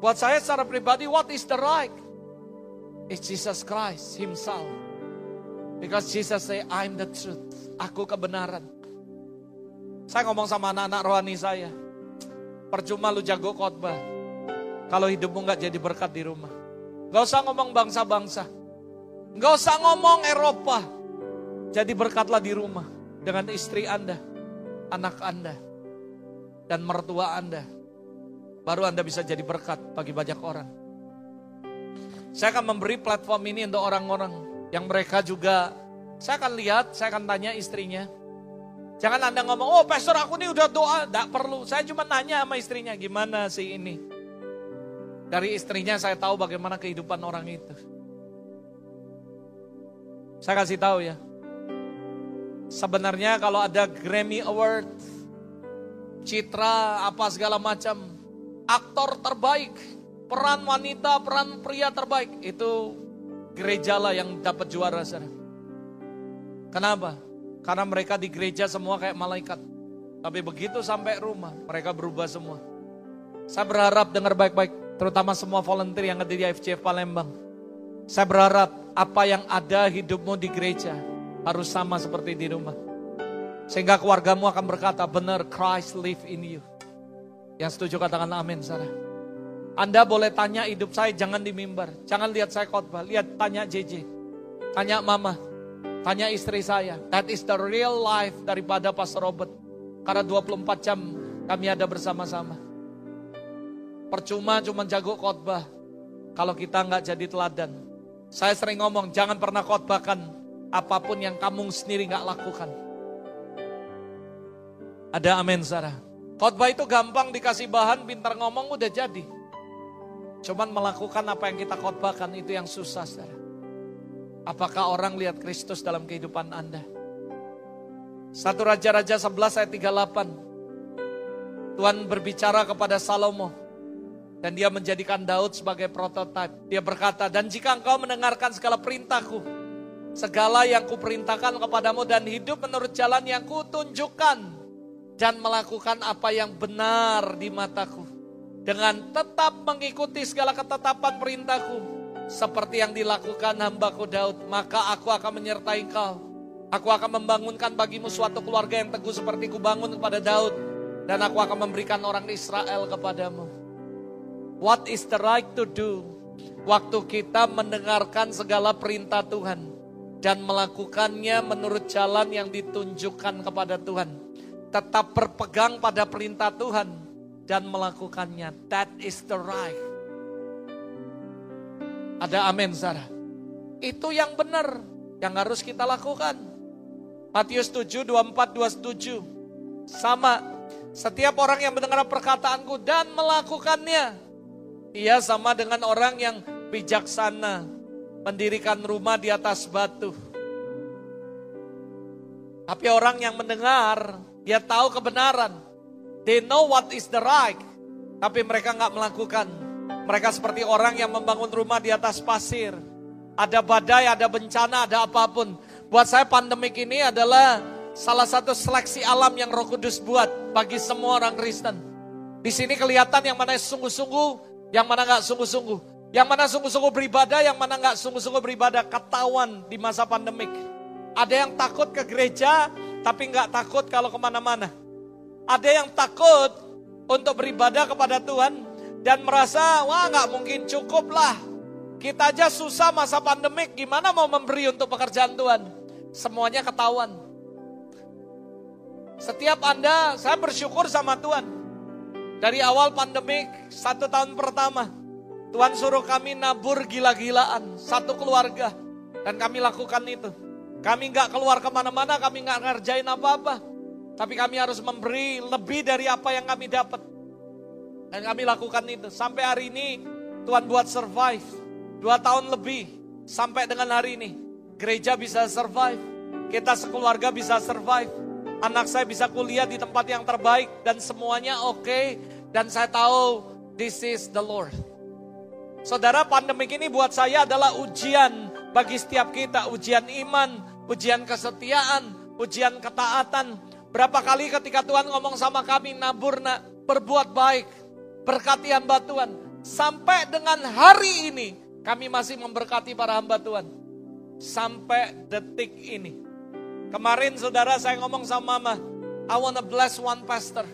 S1: Buat saya secara pribadi, what is the right? It's Jesus Christ himself. Because Jesus say, I'm the truth. Aku kebenaran. Saya ngomong sama anak-anak rohani saya. Percuma lu jago khotbah. Kalau hidupmu gak jadi berkat di rumah. Gak usah ngomong bangsa-bangsa. Gak usah ngomong Eropa. Jadi berkatlah di rumah dengan istri Anda, anak Anda, dan mertua Anda. Baru Anda bisa jadi berkat bagi banyak orang. Saya akan memberi platform ini untuk orang-orang yang mereka juga, saya akan lihat, saya akan tanya istrinya. Jangan Anda ngomong, oh pastor aku ini udah doa, tidak perlu. Saya cuma nanya sama istrinya, gimana sih ini? Dari istrinya saya tahu bagaimana kehidupan orang itu. Saya kasih tahu ya, Sebenarnya kalau ada Grammy Award, citra apa segala macam, aktor terbaik, peran wanita, peran pria terbaik, itu gereja lah yang dapat juara sana. Kenapa? Karena mereka di gereja semua kayak malaikat. Tapi begitu sampai rumah, mereka berubah semua. Saya berharap dengar baik-baik, terutama semua volunteer yang ada di IFCF Palembang. Saya berharap apa yang ada hidupmu di gereja, harus sama seperti di rumah. Sehingga keluargamu akan berkata, benar Christ live in you. Yang setuju katakan amin sana. Anda boleh tanya hidup saya jangan di mimbar. Jangan lihat saya khotbah, lihat tanya JJ. Tanya mama, tanya istri saya. That is the real life daripada Pastor Robert. Karena 24 jam kami ada bersama-sama. Percuma cuma jago khotbah. Kalau kita nggak jadi teladan. Saya sering ngomong, jangan pernah khotbahkan apa pun yang kamu sendiri nggak lakukan. Ada amin Sarah. Khotbah itu gampang dikasih bahan, pintar ngomong udah jadi. Cuman melakukan apa yang kita khotbahkan itu yang susah Sarah. Apakah orang lihat Kristus dalam kehidupan Anda? Satu Raja-Raja 11 ayat 38. Tuhan berbicara kepada Salomo. Dan dia menjadikan Daud sebagai prototipe. Dia berkata, dan jika engkau mendengarkan segala perintahku segala yang kuperintahkan kepadamu dan hidup menurut jalan yang kutunjukkan dan melakukan apa yang benar di mataku dengan tetap mengikuti segala ketetapan perintahku seperti yang dilakukan hambaku Daud maka aku akan menyertai engkau. Aku akan membangunkan bagimu suatu keluarga yang teguh seperti kubangun kepada Daud dan aku akan memberikan orang Israel kepadamu. What is the right to do? Waktu kita mendengarkan segala perintah Tuhan dan melakukannya menurut jalan yang ditunjukkan kepada Tuhan. Tetap berpegang pada perintah Tuhan dan melakukannya. That is the right. Ada amin, Sarah. Itu yang benar yang harus kita lakukan. Matius 7, 24, 27. Sama, setiap orang yang mendengar perkataanku dan melakukannya, ia sama dengan orang yang bijaksana mendirikan rumah di atas batu. Tapi orang yang mendengar, dia tahu kebenaran. They know what is the right. Tapi mereka nggak melakukan. Mereka seperti orang yang membangun rumah di atas pasir. Ada badai, ada bencana, ada apa pun. Buat saya pandemik ini adalah salah satu seleksi alam yang roh kudus buat bagi semua orang Kristen. Di sini kelihatan yang mana sungguh-sungguh, yang mana nggak sungguh-sungguh. Yang mana sungguh-sungguh beribadah, yang mana nggak sungguh-sungguh beribadah, ketahuan di masa pandemik. Ada yang takut ke gereja, tapi nggak takut kalau ke mana-mana. Ada yang takut untuk beribadah kepada Tuhan dan merasa, wah nggak mungkin cukup lah. Kita aja susah masa pandemik, gimana mau memberi untuk pekerjaan Tuhan? Semuanya ketahuan. Setiap Anda, saya bersyukur sama Tuhan. Dari awal pandemik, satu tahun pertama, Tuhan suruh kami nabur gila-gilaan, satu keluarga. Dan kami lakukan itu. Kami nggak keluar ke mana-mana, kami nggak ngerjain apa-apa. Tapi kami harus memberi lebih dari apa yang kami dapat. Dan kami lakukan itu. Sampai hari ini Tuhan buat survive. Dua tahun lebih. Sampai dengan hari ini. Gereja bisa survive. Kita sekeluarga bisa survive. Anak saya bisa kuliah di tempat yang terbaik. Dan semuanya oke. Okay. Dan saya tahu this is the Lord. Saudara, pandemik ini buat saya adalah ujian bagi setiap kita, ujian iman, ujian kesetiaan, ujian ketaatan. Berapa kali ketika Tuhan ngomong sama kami, nabur nak, berbuat baik, berkati hamba Tuhan. Sampai dengan hari ini, kami masih memberkati para hamba Tuhan. Sampai detik ini. Kemarin saudara saya ngomong sama mama, I wanna bless one pastor.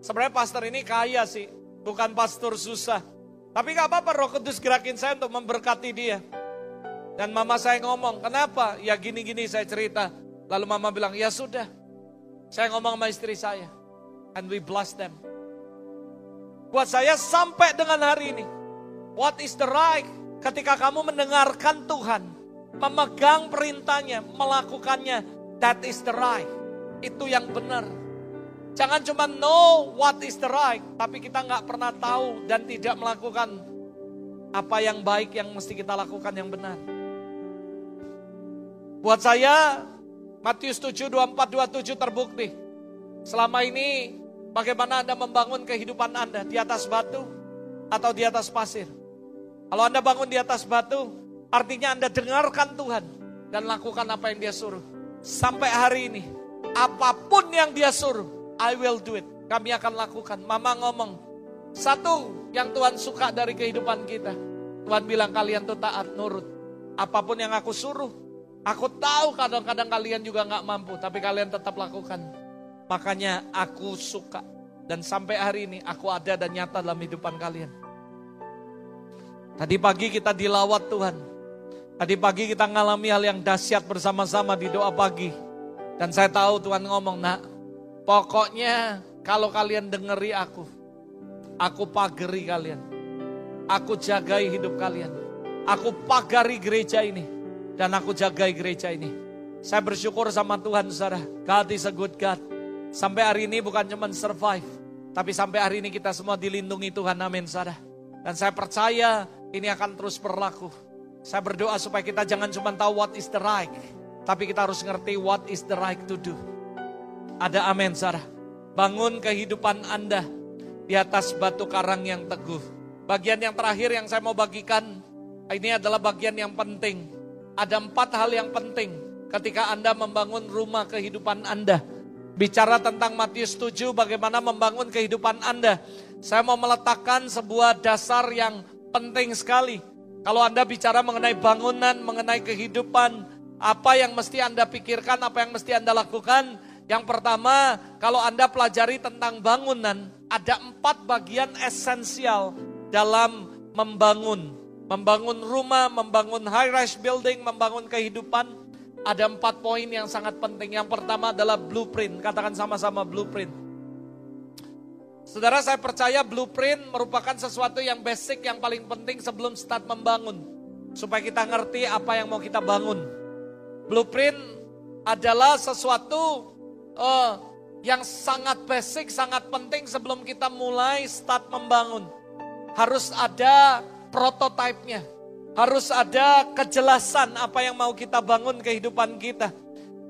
S1: Sebenarnya pastor ini kaya sih, bukan pastor susah. Tapi gak apa-apa roh kudus gerakin saya untuk memberkati dia. Dan mama saya ngomong, kenapa? Ya gini-gini saya cerita. Lalu mama bilang, ya sudah. Saya ngomong sama istri saya. And we bless them. Buat saya sampai dengan hari ini. What is the right? Ketika kamu mendengarkan Tuhan. Memegang perintahnya, melakukannya. That is the right. Itu yang benar. Jangan cuma know what is the right, tapi kita nggak pernah tahu dan tidak melakukan apa yang baik yang mesti kita lakukan yang benar. Buat saya, Matius 7, 24, 27 terbukti. Selama ini, bagaimana Anda membangun kehidupan Anda di atas batu atau di atas pasir. Kalau Anda bangun di atas batu, artinya Anda dengarkan Tuhan dan lakukan apa yang dia suruh. Sampai hari ini, apa pun yang dia suruh, I will do it. Kami akan lakukan. Mama ngomong, satu yang Tuhan suka dari kehidupan kita. Tuhan bilang kalian tuh taat, nurut. Apa pun yang aku suruh. Aku tahu kadang-kadang kalian juga gak mampu, tapi kalian tetap lakukan. Makanya aku suka. Dan sampai hari ini aku ada dan nyata dalam kehidupan kalian. Tadi pagi kita dilawat Tuhan. Tadi pagi kita ngalami hal yang dahsyat bersama-sama di doa pagi. Dan saya tahu Tuhan ngomong, nak Pokoknya kalau kalian dengeri aku, aku pagari kalian. Aku jagai hidup kalian. Aku pagari gereja ini. Dan aku jagai gereja ini. Saya bersyukur sama Tuhan saudara. God is a good God. Sampai hari ini bukan cuma survive. Tapi sampai hari ini kita semua dilindungi Tuhan. Amin saudara. Dan saya percaya ini akan terus berlaku. Saya berdoa supaya kita jangan cuma tahu what is the right. Tapi kita harus ngerti what is the right to do. Ada amin Sarah. Bangun kehidupan Anda di atas batu karang yang teguh. Bagian yang terakhir yang saya mau bagikan, ini adalah bagian yang penting. Ada empat hal yang penting ketika Anda membangun rumah kehidupan Anda. Bicara tentang Matius 7 bagaimana membangun kehidupan Anda. Saya mau meletakkan sebuah dasar yang penting sekali. Kalau Anda bicara mengenai bangunan, mengenai kehidupan, apa yang mesti Anda pikirkan, apa yang mesti Anda lakukan. Yang pertama, kalau Anda pelajari tentang bangunan, ada empat bagian esensial dalam membangun. Membangun rumah, membangun high-rise building, membangun kehidupan ada empat poin yang sangat penting. Yang pertama adalah blueprint. Katakan sama-sama blueprint. Saudara saya percaya blueprint merupakan sesuatu yang basic yang paling penting sebelum start membangun. Supaya kita ngerti apa yang mau kita bangun. Blueprint adalah sesuatu uh, yang sangat basic, sangat penting sebelum kita mulai start membangun. Harus ada prototipenya harus ada kejelasan apa yang mau kita bangun kehidupan kita.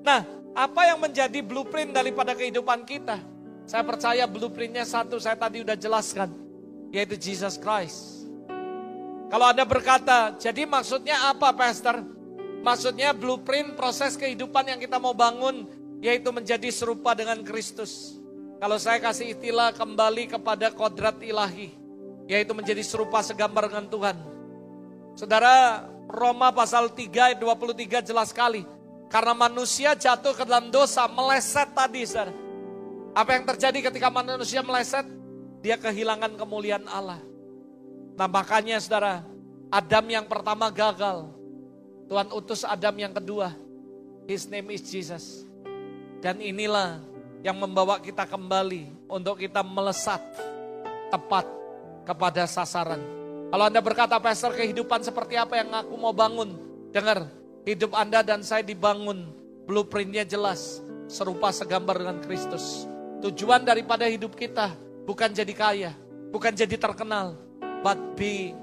S1: Nah, apa yang menjadi blueprint daripada kehidupan kita? Saya percaya blueprintnya satu, saya tadi udah jelaskan. Yaitu Jesus Christ. Kalau Anda berkata, jadi maksudnya apa Pastor? Maksudnya blueprint proses kehidupan yang kita mau bangun, yaitu menjadi serupa dengan Kristus. Kalau saya kasih istilah kembali kepada kodrat ilahi, yaitu menjadi serupa segambar dengan Tuhan Saudara, Roma pasal 3 ayat 23 jelas sekali. Karena manusia jatuh ke dalam dosa, meleset tadi saudara. Apa yang terjadi ketika manusia meleset? Dia kehilangan kemuliaan Allah. Nah makanya saudara, Adam yang pertama gagal. Tuhan utus Adam yang kedua. His name is Jesus. Dan inilah yang membawa kita kembali untuk kita melesat tepat kepada sasaran kalau Anda berkata, Pastor kehidupan seperti apa yang aku mau bangun? Dengar, hidup Anda dan saya dibangun. Blueprintnya jelas, serupa segambar dengan Kristus. Tujuan daripada hidup kita bukan jadi kaya, bukan jadi terkenal, but be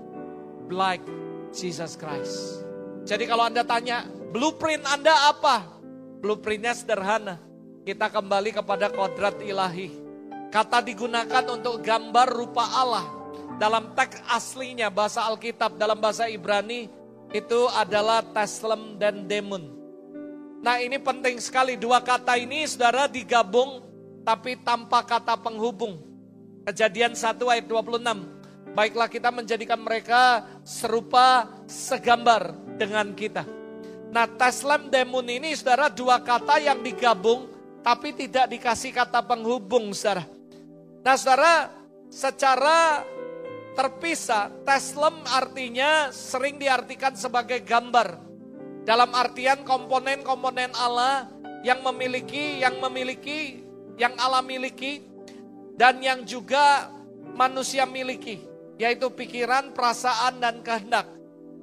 S1: like Jesus Christ. Jadi kalau Anda tanya, blueprint Anda apa? Blueprintnya sederhana. Kita kembali kepada kodrat ilahi. Kata digunakan untuk gambar rupa Allah dalam teks aslinya bahasa Alkitab dalam bahasa Ibrani itu adalah Teslem dan Demun. Nah ini penting sekali dua kata ini saudara digabung tapi tanpa kata penghubung. Kejadian 1 ayat 26. Baiklah kita menjadikan mereka serupa segambar dengan kita. Nah Teslem Demun ini saudara dua kata yang digabung tapi tidak dikasih kata penghubung saudara. Nah saudara secara terpisah. Teslem artinya sering diartikan sebagai gambar. Dalam artian komponen-komponen Allah yang memiliki, yang memiliki, yang Allah miliki, dan yang juga manusia miliki, yaitu pikiran, perasaan, dan kehendak.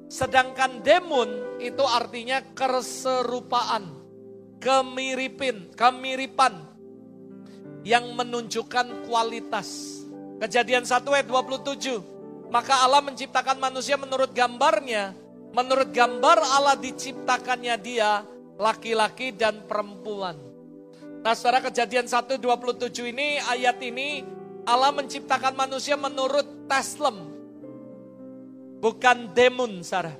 S1: Sedangkan demun itu artinya keserupaan, kemiripin, kemiripan yang menunjukkan kualitas. Kejadian 1 ayat 27. Maka Allah menciptakan manusia menurut gambarnya. Menurut gambar Allah diciptakannya dia laki-laki dan perempuan. Nah secara kejadian 1 27 ini ayat ini Allah menciptakan manusia menurut taslem. Bukan demun Sarah.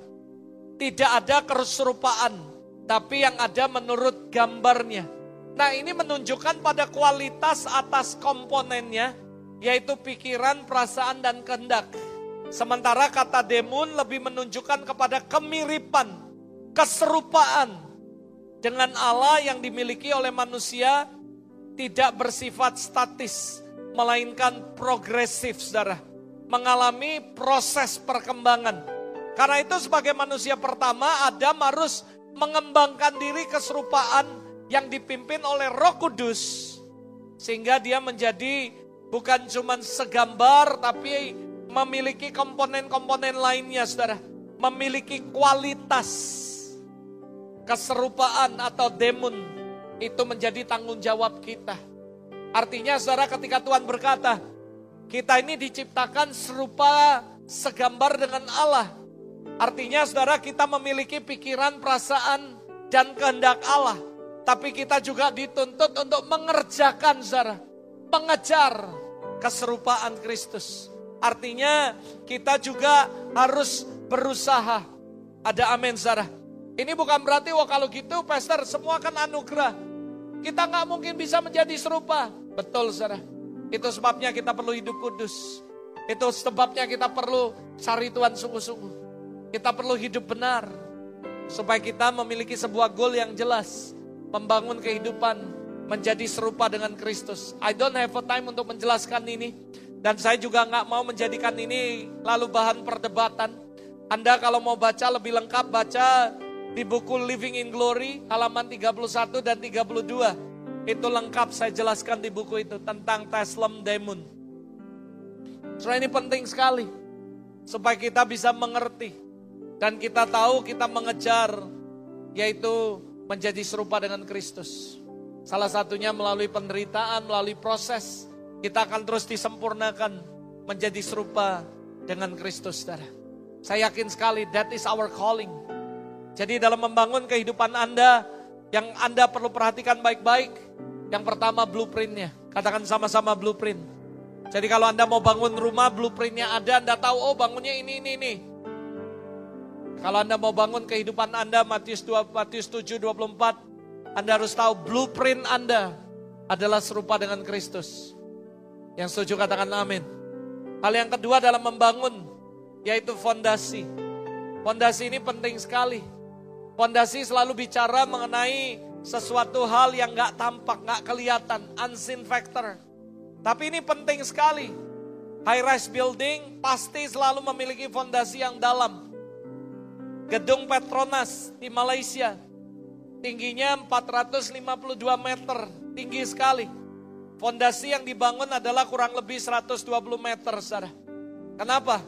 S1: Tidak ada keserupaan. Tapi yang ada menurut gambarnya. Nah ini menunjukkan pada kualitas atas komponennya yaitu pikiran, perasaan, dan kehendak. Sementara kata demun lebih menunjukkan kepada kemiripan, keserupaan dengan Allah yang dimiliki oleh manusia tidak bersifat statis, melainkan progresif, saudara. Mengalami proses perkembangan. Karena itu sebagai manusia pertama, Adam harus mengembangkan diri keserupaan yang dipimpin oleh roh kudus. Sehingga dia menjadi Bukan cuma segambar tapi memiliki komponen-komponen lainnya saudara. Memiliki kualitas keserupaan atau demun itu menjadi tanggung jawab kita. Artinya saudara ketika Tuhan berkata, kita ini diciptakan serupa segambar dengan Allah. Artinya saudara kita memiliki pikiran, perasaan, dan kehendak Allah. Tapi kita juga dituntut untuk mengerjakan saudara mengejar keserupaan Kristus. Artinya kita juga harus berusaha. Ada amin Sarah. Ini bukan berarti, wah kalau gitu pastor semua kan anugerah. Kita nggak mungkin bisa menjadi serupa. Betul saudara. Itu sebabnya kita perlu hidup kudus. Itu sebabnya kita perlu cari Tuhan sungguh-sungguh. Kita perlu hidup benar. Supaya kita memiliki sebuah goal yang jelas. Membangun kehidupan menjadi serupa dengan Kristus. I don't have a time untuk menjelaskan ini. Dan saya juga nggak mau menjadikan ini lalu bahan perdebatan. Anda kalau mau baca lebih lengkap, baca di buku Living in Glory halaman 31 dan 32. Itu lengkap saya jelaskan di buku itu tentang Teslem Demon. So ini penting sekali supaya kita bisa mengerti dan kita tahu kita mengejar yaitu menjadi serupa dengan Kristus. Salah satunya melalui penderitaan, melalui proses kita akan terus disempurnakan menjadi serupa dengan Kristus, saudara. Saya yakin sekali that is our calling. Jadi dalam membangun kehidupan Anda, yang Anda perlu perhatikan baik-baik, yang pertama blueprintnya. Katakan sama-sama blueprint. Jadi kalau Anda mau bangun rumah, blueprintnya ada, Anda tahu, oh bangunnya ini, ini, ini. Kalau Anda mau bangun kehidupan Anda, Matius 2, Matius 7, 24, Anda harus tahu blueprint Anda adalah serupa dengan Kristus. Yang setuju katakan amin. Hal yang kedua dalam membangun, yaitu fondasi. Fondasi ini penting sekali. Fondasi selalu bicara mengenai sesuatu hal yang gak tampak, gak kelihatan, unseen factor. Tapi ini penting sekali. High rise building pasti selalu memiliki fondasi yang dalam. Gedung Petronas di Malaysia tingginya 452 meter, tinggi sekali. Fondasi yang dibangun adalah kurang lebih 120 meter, saudara. Kenapa?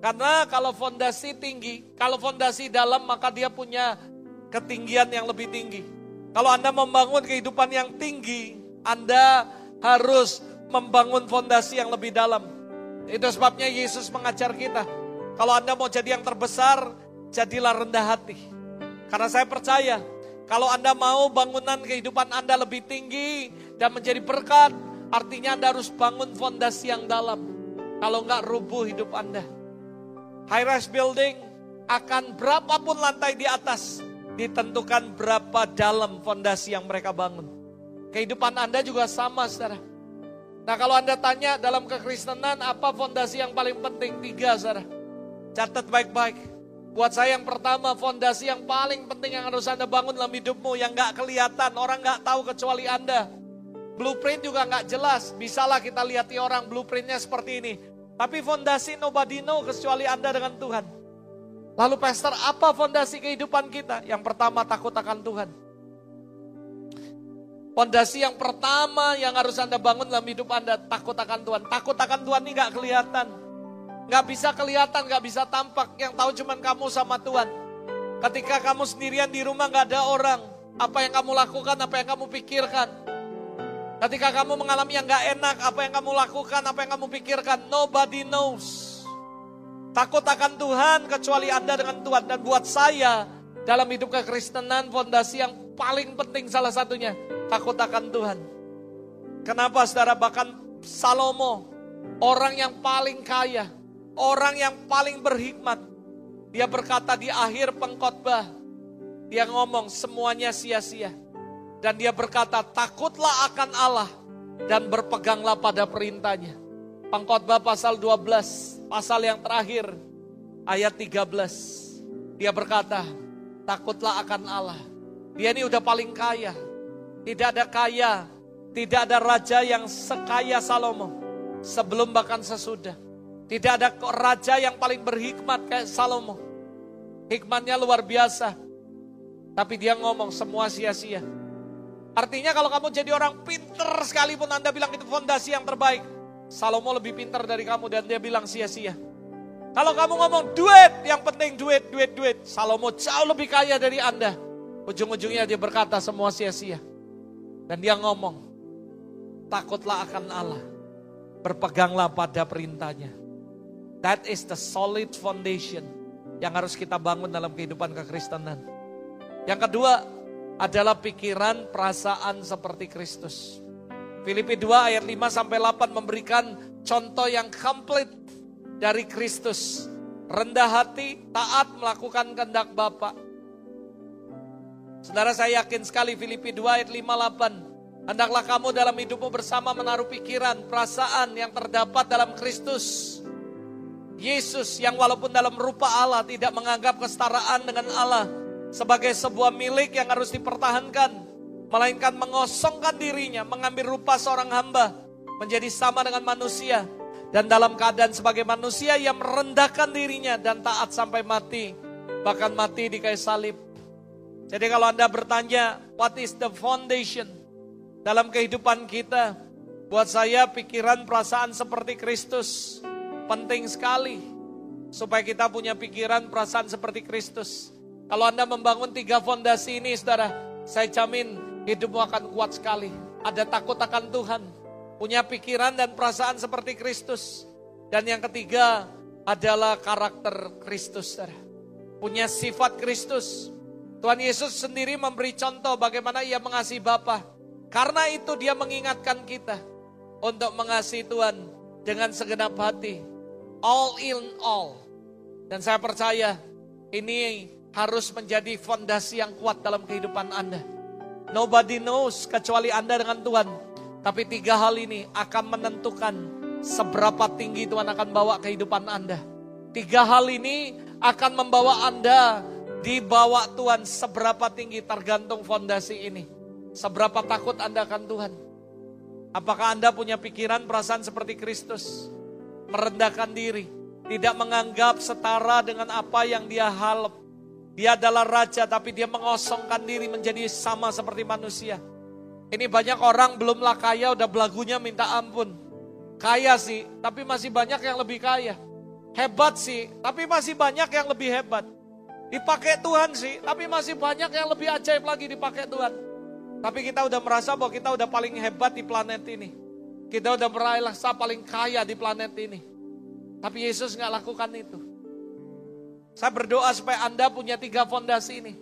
S1: Karena kalau fondasi tinggi, kalau fondasi dalam maka dia punya ketinggian yang lebih tinggi. Kalau Anda membangun kehidupan yang tinggi, Anda harus membangun fondasi yang lebih dalam. Itu sebabnya Yesus mengajar kita. Kalau Anda mau jadi yang terbesar, jadilah rendah hati. Karena saya percaya, kalau Anda mau bangunan kehidupan Anda lebih tinggi dan menjadi berkat, artinya Anda harus bangun fondasi yang dalam. Kalau enggak rubuh hidup Anda. High rise building akan berapapun lantai di atas, ditentukan berapa dalam fondasi yang mereka bangun. Kehidupan Anda juga sama, saudara. Nah kalau Anda tanya dalam kekristenan apa fondasi yang paling penting? Tiga, saudara. Catat baik-baik. Buat saya yang pertama, fondasi yang paling penting yang harus Anda bangun dalam hidupmu, yang gak kelihatan, orang gak tahu kecuali Anda. Blueprint juga gak jelas, bisalah kita lihat di orang blueprintnya seperti ini. Tapi fondasi nobody know kecuali Anda dengan Tuhan. Lalu pastor, apa fondasi kehidupan kita? Yang pertama takut akan Tuhan. Fondasi yang pertama yang harus Anda bangun dalam hidup Anda, takut akan Tuhan. Takut akan Tuhan ini gak kelihatan. Gak bisa kelihatan, gak bisa tampak. Yang tahu cuman kamu sama Tuhan. Ketika kamu sendirian di rumah gak ada orang. Apa yang kamu lakukan, apa yang kamu pikirkan. Ketika kamu mengalami yang gak enak, apa yang kamu lakukan, apa yang kamu pikirkan. Nobody knows. Takut akan Tuhan kecuali Anda dengan Tuhan. Dan buat saya dalam hidup kekristenan fondasi yang paling penting salah satunya. Takut akan Tuhan. Kenapa saudara bahkan Salomo orang yang paling kaya. Orang yang paling berhikmat. Dia berkata di akhir pengkhotbah. Dia ngomong semuanya sia-sia. Dan dia berkata takutlah akan Allah. Dan berpeganglah pada perintahnya. Pengkhotbah pasal 12 pasal yang terakhir, ayat 13. Dia berkata, takutlah akan Allah. Dia ini udah paling kaya. Tidak ada kaya, tidak ada raja yang sekaya Salomo. Sebelum bahkan sesudah. Tidak ada raja yang paling berhikmat kayak Salomo. Hikmatnya luar biasa. Tapi dia ngomong semua sia-sia. Artinya kalau kamu jadi orang pinter sekalipun Anda bilang itu fondasi yang terbaik. Salomo lebih pintar dari kamu dan dia bilang sia-sia. Kalau kamu ngomong duit, yang penting duit, duit, duit. Salomo jauh lebih kaya dari Anda. Ujung-ujungnya dia berkata semua sia-sia. Dan dia ngomong, takutlah akan Allah. Berpeganglah pada perintahnya. That is the solid foundation yang harus kita bangun dalam kehidupan kekristenan. Yang kedua adalah pikiran, perasaan seperti Kristus. Filipi 2 ayat 5 sampai 8 memberikan contoh yang komplit dari Kristus. Rendah hati, taat melakukan kehendak Bapa. Saudara saya yakin sekali Filipi 2 ayat 58. Hendaklah kamu dalam hidupmu bersama menaruh pikiran, perasaan yang terdapat dalam Kristus. Yesus yang walaupun dalam rupa Allah tidak menganggap kesetaraan dengan Allah sebagai sebuah milik yang harus dipertahankan. Melainkan mengosongkan dirinya, mengambil rupa seorang hamba, menjadi sama dengan manusia. Dan dalam keadaan sebagai manusia yang merendahkan dirinya dan taat sampai mati. Bahkan mati di kayu salib. Jadi kalau Anda bertanya, what is the foundation dalam kehidupan kita? Buat saya pikiran perasaan seperti Kristus penting sekali supaya kita punya pikiran perasaan seperti Kristus. Kalau Anda membangun tiga fondasi ini, saudara, saya jamin hidupmu akan kuat sekali. Ada takut akan Tuhan, punya pikiran dan perasaan seperti Kristus. Dan yang ketiga adalah karakter Kristus, saudara. Punya sifat Kristus. Tuhan Yesus sendiri memberi contoh bagaimana ia mengasihi Bapa. Karena itu dia mengingatkan kita untuk mengasihi Tuhan dengan segenap hati, all in all. Dan saya percaya ini harus menjadi fondasi yang kuat dalam kehidupan Anda. Nobody knows kecuali Anda dengan Tuhan. Tapi tiga hal ini akan menentukan seberapa tinggi Tuhan akan bawa kehidupan Anda. Tiga hal ini akan membawa Anda dibawa Tuhan seberapa tinggi tergantung fondasi ini. Seberapa takut Anda akan Tuhan. Apakah Anda punya pikiran perasaan seperti Kristus? Merendahkan diri, tidak menganggap setara dengan apa yang dia halap. Dia adalah raja tapi dia mengosongkan diri menjadi sama seperti manusia. Ini banyak orang belumlah kaya udah belagunya minta ampun. Kaya sih, tapi masih banyak yang lebih kaya. Hebat sih, tapi masih banyak yang lebih hebat. Dipakai Tuhan sih, tapi masih banyak yang lebih ajaib lagi dipakai Tuhan. Tapi kita udah merasa bahwa kita udah paling hebat di planet ini. Kita udah merasa paling kaya di planet ini. Tapi Yesus nggak lakukan itu. Saya berdoa supaya Anda punya tiga fondasi ini.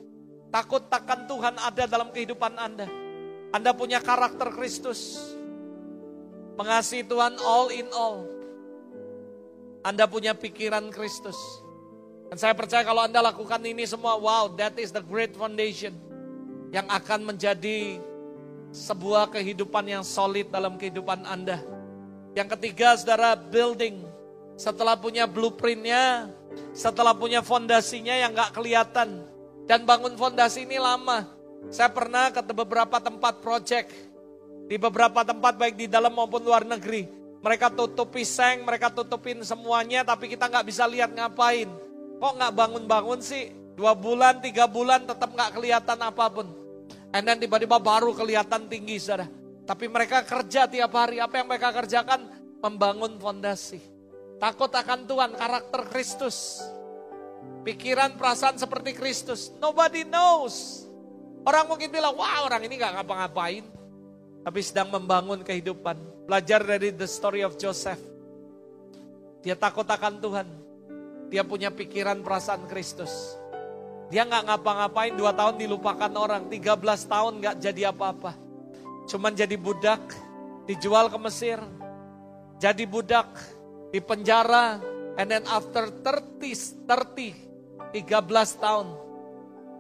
S1: Takut takkan Tuhan ada dalam kehidupan Anda. Anda punya karakter Kristus. Mengasihi Tuhan all in all. Anda punya pikiran Kristus. Dan saya percaya kalau Anda lakukan ini semua, wow, that is the great foundation. Yang akan menjadi sebuah kehidupan yang solid dalam kehidupan Anda. Yang ketiga, saudara, building. Setelah punya blueprintnya, setelah punya fondasinya yang gak kelihatan. Dan bangun fondasi ini lama. Saya pernah ke beberapa tempat project. Di beberapa tempat baik di dalam maupun luar negeri. Mereka tutupi seng, mereka tutupin semuanya, tapi kita nggak bisa lihat ngapain. Kok nggak bangun-bangun sih? Dua bulan, tiga bulan tetap nggak kelihatan apa pun. And then tiba-tiba baru kelihatan tinggi saudara. Tapi mereka kerja tiap hari. Apa yang mereka kerjakan? Membangun fondasi. Takut akan Tuhan, karakter Kristus. Pikiran, perasaan seperti Kristus. Nobody knows. Orang mungkin bilang, wah orang ini gak ngapa-ngapain. Tapi sedang membangun kehidupan. Belajar dari the story of Joseph. Dia takut akan Tuhan. Dia punya pikiran, perasaan Kristus. Dia nggak ngapa-ngapain dua tahun dilupakan orang, 13 tahun nggak jadi apa-apa. Cuman jadi budak, dijual ke Mesir, jadi budak, di penjara, and then after 30, 30, 13 tahun,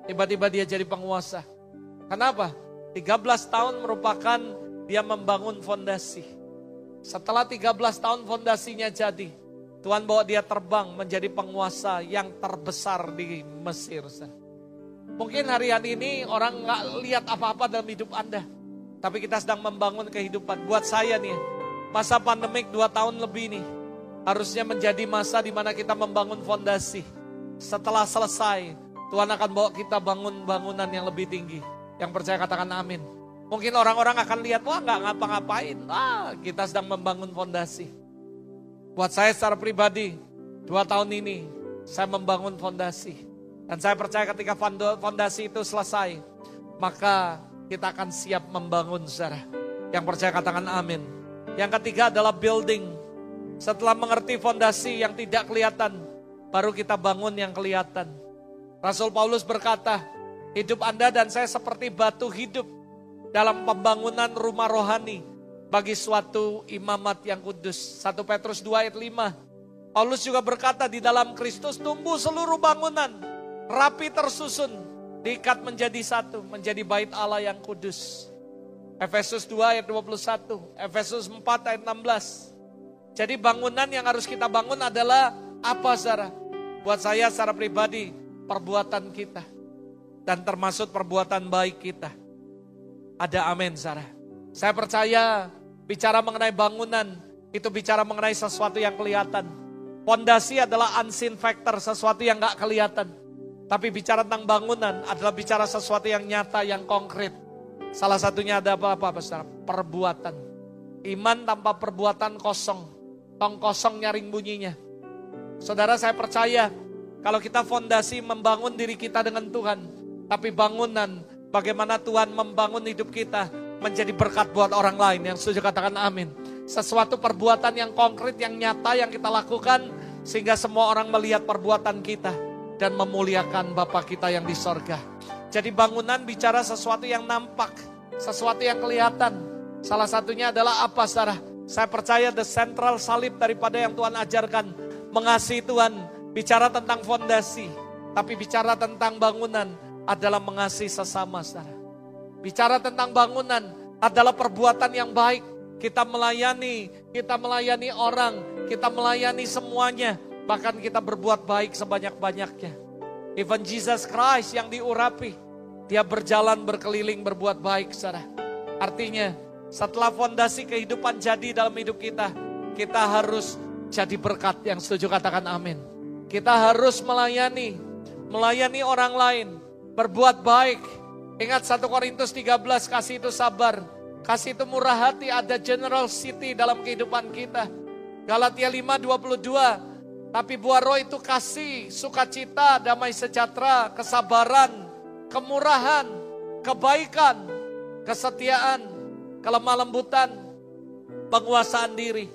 S1: tiba-tiba dia jadi penguasa. Kenapa? 13 tahun merupakan dia membangun fondasi. Setelah 13 tahun fondasinya jadi, Tuhan bawa dia terbang menjadi penguasa yang terbesar di Mesir. Mungkin hari-hari ini orang nggak lihat apa-apa dalam hidup Anda. Tapi kita sedang membangun kehidupan. Buat saya nih, masa pandemik dua tahun lebih nih. Harusnya menjadi masa di mana kita membangun fondasi. Setelah selesai, Tuhan akan bawa kita bangun bangunan yang lebih tinggi. Yang percaya katakan amin. Mungkin orang-orang akan lihat, wah nggak ngapa-ngapain. Ah, kita sedang membangun fondasi. Buat saya secara pribadi, dua tahun ini saya membangun fondasi. Dan saya percaya ketika fondasi itu selesai, maka kita akan siap membangun saudara. Yang percaya katakan amin. Yang ketiga adalah building. Setelah mengerti fondasi yang tidak kelihatan, baru kita bangun yang kelihatan. Rasul Paulus berkata, hidup Anda dan saya seperti batu hidup dalam pembangunan rumah rohani bagi suatu imamat yang kudus. 1 Petrus 2 ayat 5. Paulus juga berkata di dalam Kristus tumbuh seluruh bangunan, rapi tersusun, Diikat menjadi satu, menjadi bait Allah yang kudus. Efesus 2 ayat 21, Efesus 4 ayat 16. Jadi bangunan yang harus kita bangun adalah apa saudara? Buat saya secara pribadi, perbuatan kita. Dan termasuk perbuatan baik kita. Ada amin saudara. Saya percaya bicara mengenai bangunan, itu bicara mengenai sesuatu yang kelihatan. Pondasi adalah unseen factor, sesuatu yang gak kelihatan. Tapi bicara tentang bangunan adalah bicara sesuatu yang nyata, yang konkret. Salah satunya ada apa-apa, besar Perbuatan. Iman tanpa perbuatan kosong. Tong kosong nyaring bunyinya. Saudara saya percaya kalau kita fondasi membangun diri kita dengan Tuhan. Tapi bangunan bagaimana Tuhan membangun hidup kita menjadi berkat buat orang lain. Yang setuju katakan amin. Sesuatu perbuatan yang konkret, yang nyata yang kita lakukan. Sehingga semua orang melihat perbuatan kita dan memuliakan Bapa kita yang di sorga. Jadi bangunan bicara sesuatu yang nampak, sesuatu yang kelihatan. Salah satunya adalah apa saudara? Saya percaya the central salib daripada yang Tuhan ajarkan. Mengasihi Tuhan, bicara tentang fondasi. Tapi bicara tentang bangunan adalah mengasihi sesama saudara. Bicara tentang bangunan adalah perbuatan yang baik. Kita melayani, kita melayani orang, kita melayani semuanya Bahkan kita berbuat baik sebanyak-banyaknya. Even Jesus Christ yang diurapi, dia berjalan berkeliling berbuat baik, saudara. Artinya, setelah fondasi kehidupan jadi dalam hidup kita, kita harus jadi berkat yang setuju katakan amin. Kita harus melayani, melayani orang lain, berbuat baik. Ingat 1 Korintus 13, kasih itu sabar, kasih itu murah hati, ada general city dalam kehidupan kita. Galatia 5, 22, tapi buah roh itu kasih, sukacita, damai sejahtera, kesabaran, kemurahan, kebaikan, kesetiaan, kelemah lembutan, penguasaan diri.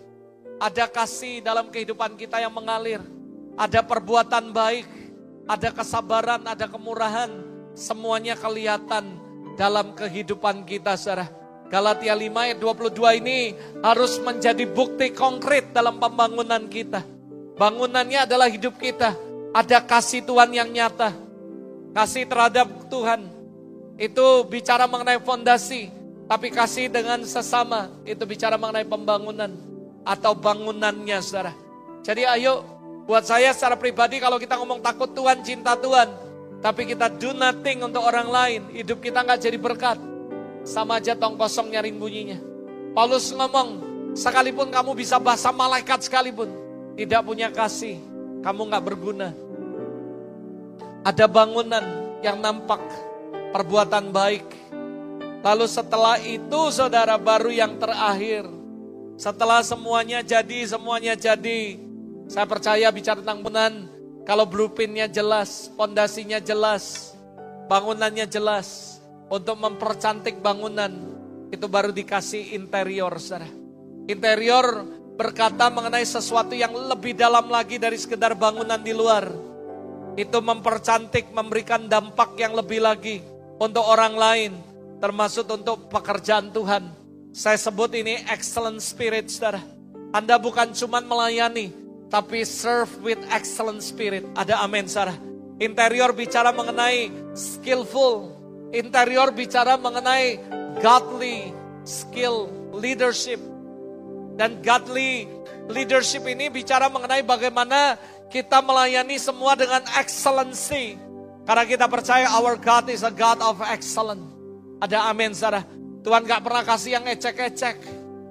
S1: Ada kasih dalam kehidupan kita yang mengalir. Ada perbuatan baik, ada kesabaran, ada kemurahan. Semuanya kelihatan dalam kehidupan kita, saudara. Galatia 5 ayat 22 ini harus menjadi bukti konkret dalam pembangunan kita Bangunannya adalah hidup kita. Ada kasih Tuhan yang nyata. Kasih terhadap Tuhan. Itu bicara mengenai fondasi. Tapi kasih dengan sesama. Itu bicara mengenai pembangunan. Atau bangunannya saudara. Jadi ayo buat saya secara pribadi kalau kita ngomong takut Tuhan, cinta Tuhan. Tapi kita do nothing untuk orang lain. Hidup kita nggak jadi berkat. Sama aja tong kosong nyaring bunyinya. Paulus ngomong, sekalipun kamu bisa bahasa malaikat sekalipun tidak punya kasih, kamu nggak berguna. Ada bangunan yang nampak, perbuatan baik. Lalu setelah itu saudara baru yang terakhir. Setelah semuanya jadi, semuanya jadi. Saya percaya bicara tentang bangunan, kalau blueprintnya jelas, pondasinya jelas, bangunannya jelas. Untuk mempercantik bangunan, itu baru dikasih interior saudara. Interior berkata mengenai sesuatu yang lebih dalam lagi dari sekedar bangunan di luar. Itu mempercantik, memberikan dampak yang lebih lagi untuk orang lain, termasuk untuk pekerjaan Tuhan. Saya sebut ini excellent spirit, saudara. Anda bukan cuma melayani, tapi serve with excellent spirit. Ada amin, saudara. Interior bicara mengenai skillful. Interior bicara mengenai godly skill, leadership dan godly leadership ini bicara mengenai bagaimana kita melayani semua dengan excellency. Karena kita percaya our God is a God of excellence. Ada amin saudara. Tuhan gak pernah kasih yang ecek-ecek.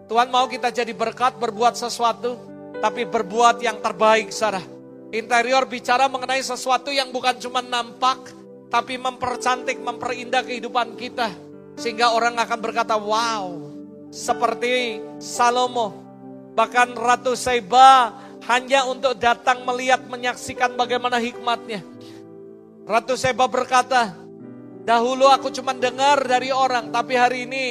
S1: Tuhan mau kita jadi berkat berbuat sesuatu. Tapi berbuat yang terbaik saudara. Interior bicara mengenai sesuatu yang bukan cuma nampak. Tapi mempercantik, memperindah kehidupan kita. Sehingga orang akan berkata, wow seperti Salomo. Bahkan Ratu Seba hanya untuk datang melihat menyaksikan bagaimana hikmatnya. Ratu Seba berkata, dahulu aku cuma dengar dari orang, tapi hari ini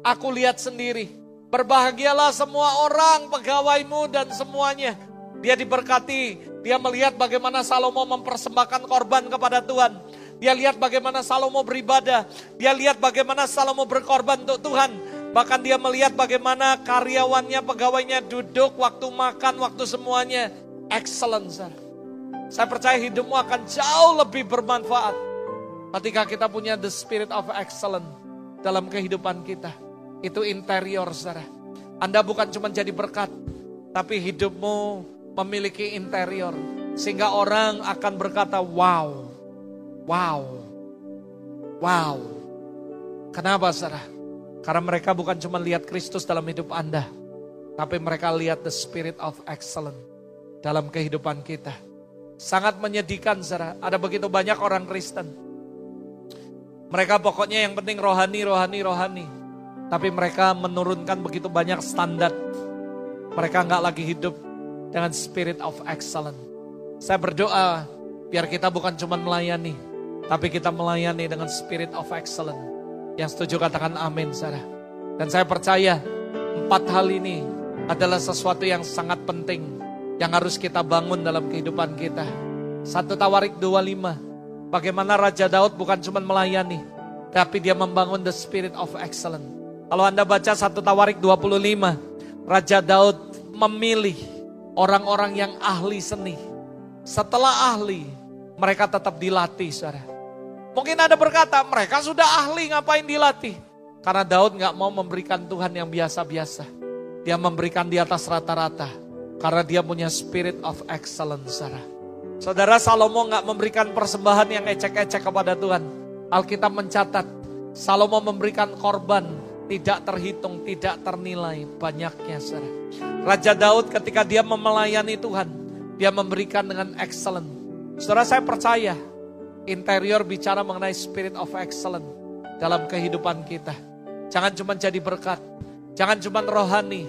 S1: aku lihat sendiri. Berbahagialah semua orang, pegawaimu dan semuanya. Dia diberkati, dia melihat bagaimana Salomo mempersembahkan korban kepada Tuhan. Dia lihat bagaimana Salomo beribadah. Dia lihat bagaimana Salomo berkorban untuk Tuhan. Bahkan dia melihat bagaimana karyawannya, pegawainya duduk, waktu makan, waktu semuanya. Excellent, sir. Saya percaya hidupmu akan jauh lebih bermanfaat. Ketika kita punya the spirit of excellence dalam kehidupan kita. Itu interior saudara. Anda bukan cuma jadi berkat, tapi hidupmu memiliki interior. Sehingga orang akan berkata, wow, wow, wow. Kenapa saudara? Karena mereka bukan cuma lihat Kristus dalam hidup Anda, tapi mereka lihat the spirit of excellence dalam kehidupan kita. Sangat menyedihkan saudara, ada begitu banyak orang Kristen. Mereka pokoknya yang penting rohani, rohani, rohani. Tapi mereka menurunkan begitu banyak standar. Mereka nggak lagi hidup dengan spirit of excellence. Saya berdoa biar kita bukan cuma melayani, tapi kita melayani dengan spirit of excellence. Yang setuju katakan amin, saudara. Dan saya percaya empat hal ini adalah sesuatu yang sangat penting yang harus kita bangun dalam kehidupan kita. Satu Tawarik 25. Bagaimana Raja Daud bukan cuma melayani, tapi dia membangun the spirit of excellence. Kalau Anda baca satu Tawarik 25, Raja Daud memilih orang-orang yang ahli seni. Setelah ahli, mereka tetap dilatih, saudara. Mungkin ada berkata, mereka sudah ahli ngapain dilatih? Karena Daud nggak mau memberikan Tuhan yang biasa-biasa. Dia memberikan di atas rata-rata. Karena dia punya spirit of excellence. Saudara, Saudara Salomo nggak memberikan persembahan yang ecek-ecek kepada Tuhan. Alkitab mencatat, Salomo memberikan korban tidak terhitung, tidak ternilai banyaknya saudara. Raja Daud ketika dia memelayani Tuhan, dia memberikan dengan excellent. Saudara saya percaya, interior bicara mengenai spirit of excellence dalam kehidupan kita. Jangan cuma jadi berkat, jangan cuma rohani,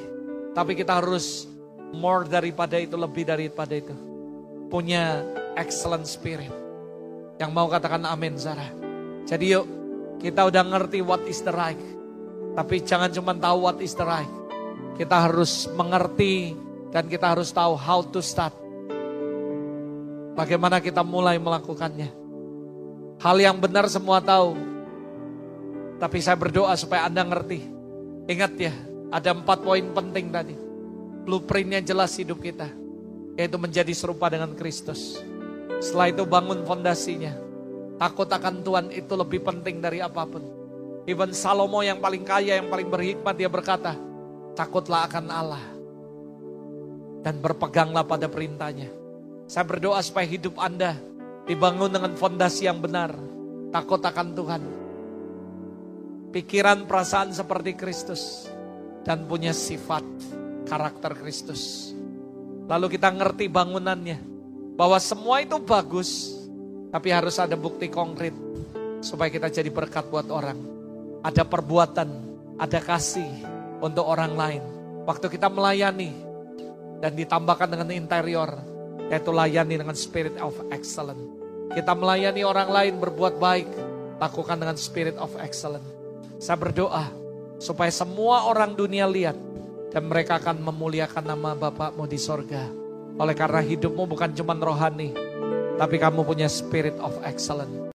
S1: tapi kita harus more daripada itu, lebih daripada itu. Punya excellent spirit. Yang mau katakan amin, Sarah. Jadi yuk, kita udah ngerti what is the right. Tapi jangan cuma tahu what is the right. Kita harus mengerti dan kita harus tahu how to start. Bagaimana kita mulai melakukannya. Hal yang benar semua tahu, tapi saya berdoa supaya Anda ngerti. Ingat ya, ada empat poin penting tadi. Blueprintnya jelas hidup kita. Yaitu menjadi serupa dengan Kristus. Setelah itu bangun fondasinya. Takut akan Tuhan itu lebih penting dari apa pun. Even Salomo yang paling kaya, yang paling berhikmat, dia berkata, takutlah akan Allah. Dan berpeganglah pada perintahnya. Saya berdoa supaya hidup Anda dibangun dengan fondasi yang benar. Takut akan Tuhan pikiran perasaan seperti Kristus dan punya sifat karakter Kristus. Lalu kita ngerti bangunannya bahwa semua itu bagus, tapi harus ada bukti konkret supaya kita jadi berkat buat orang. Ada perbuatan, ada kasih untuk orang lain. Waktu kita melayani dan ditambahkan dengan interior, yaitu layani dengan spirit of excellence. Kita melayani orang lain berbuat baik, lakukan dengan spirit of excellence saya berdoa supaya semua orang dunia lihat dan mereka akan memuliakan nama Bapakmu di sorga. Oleh karena hidupmu bukan cuma rohani, tapi kamu punya spirit of excellence.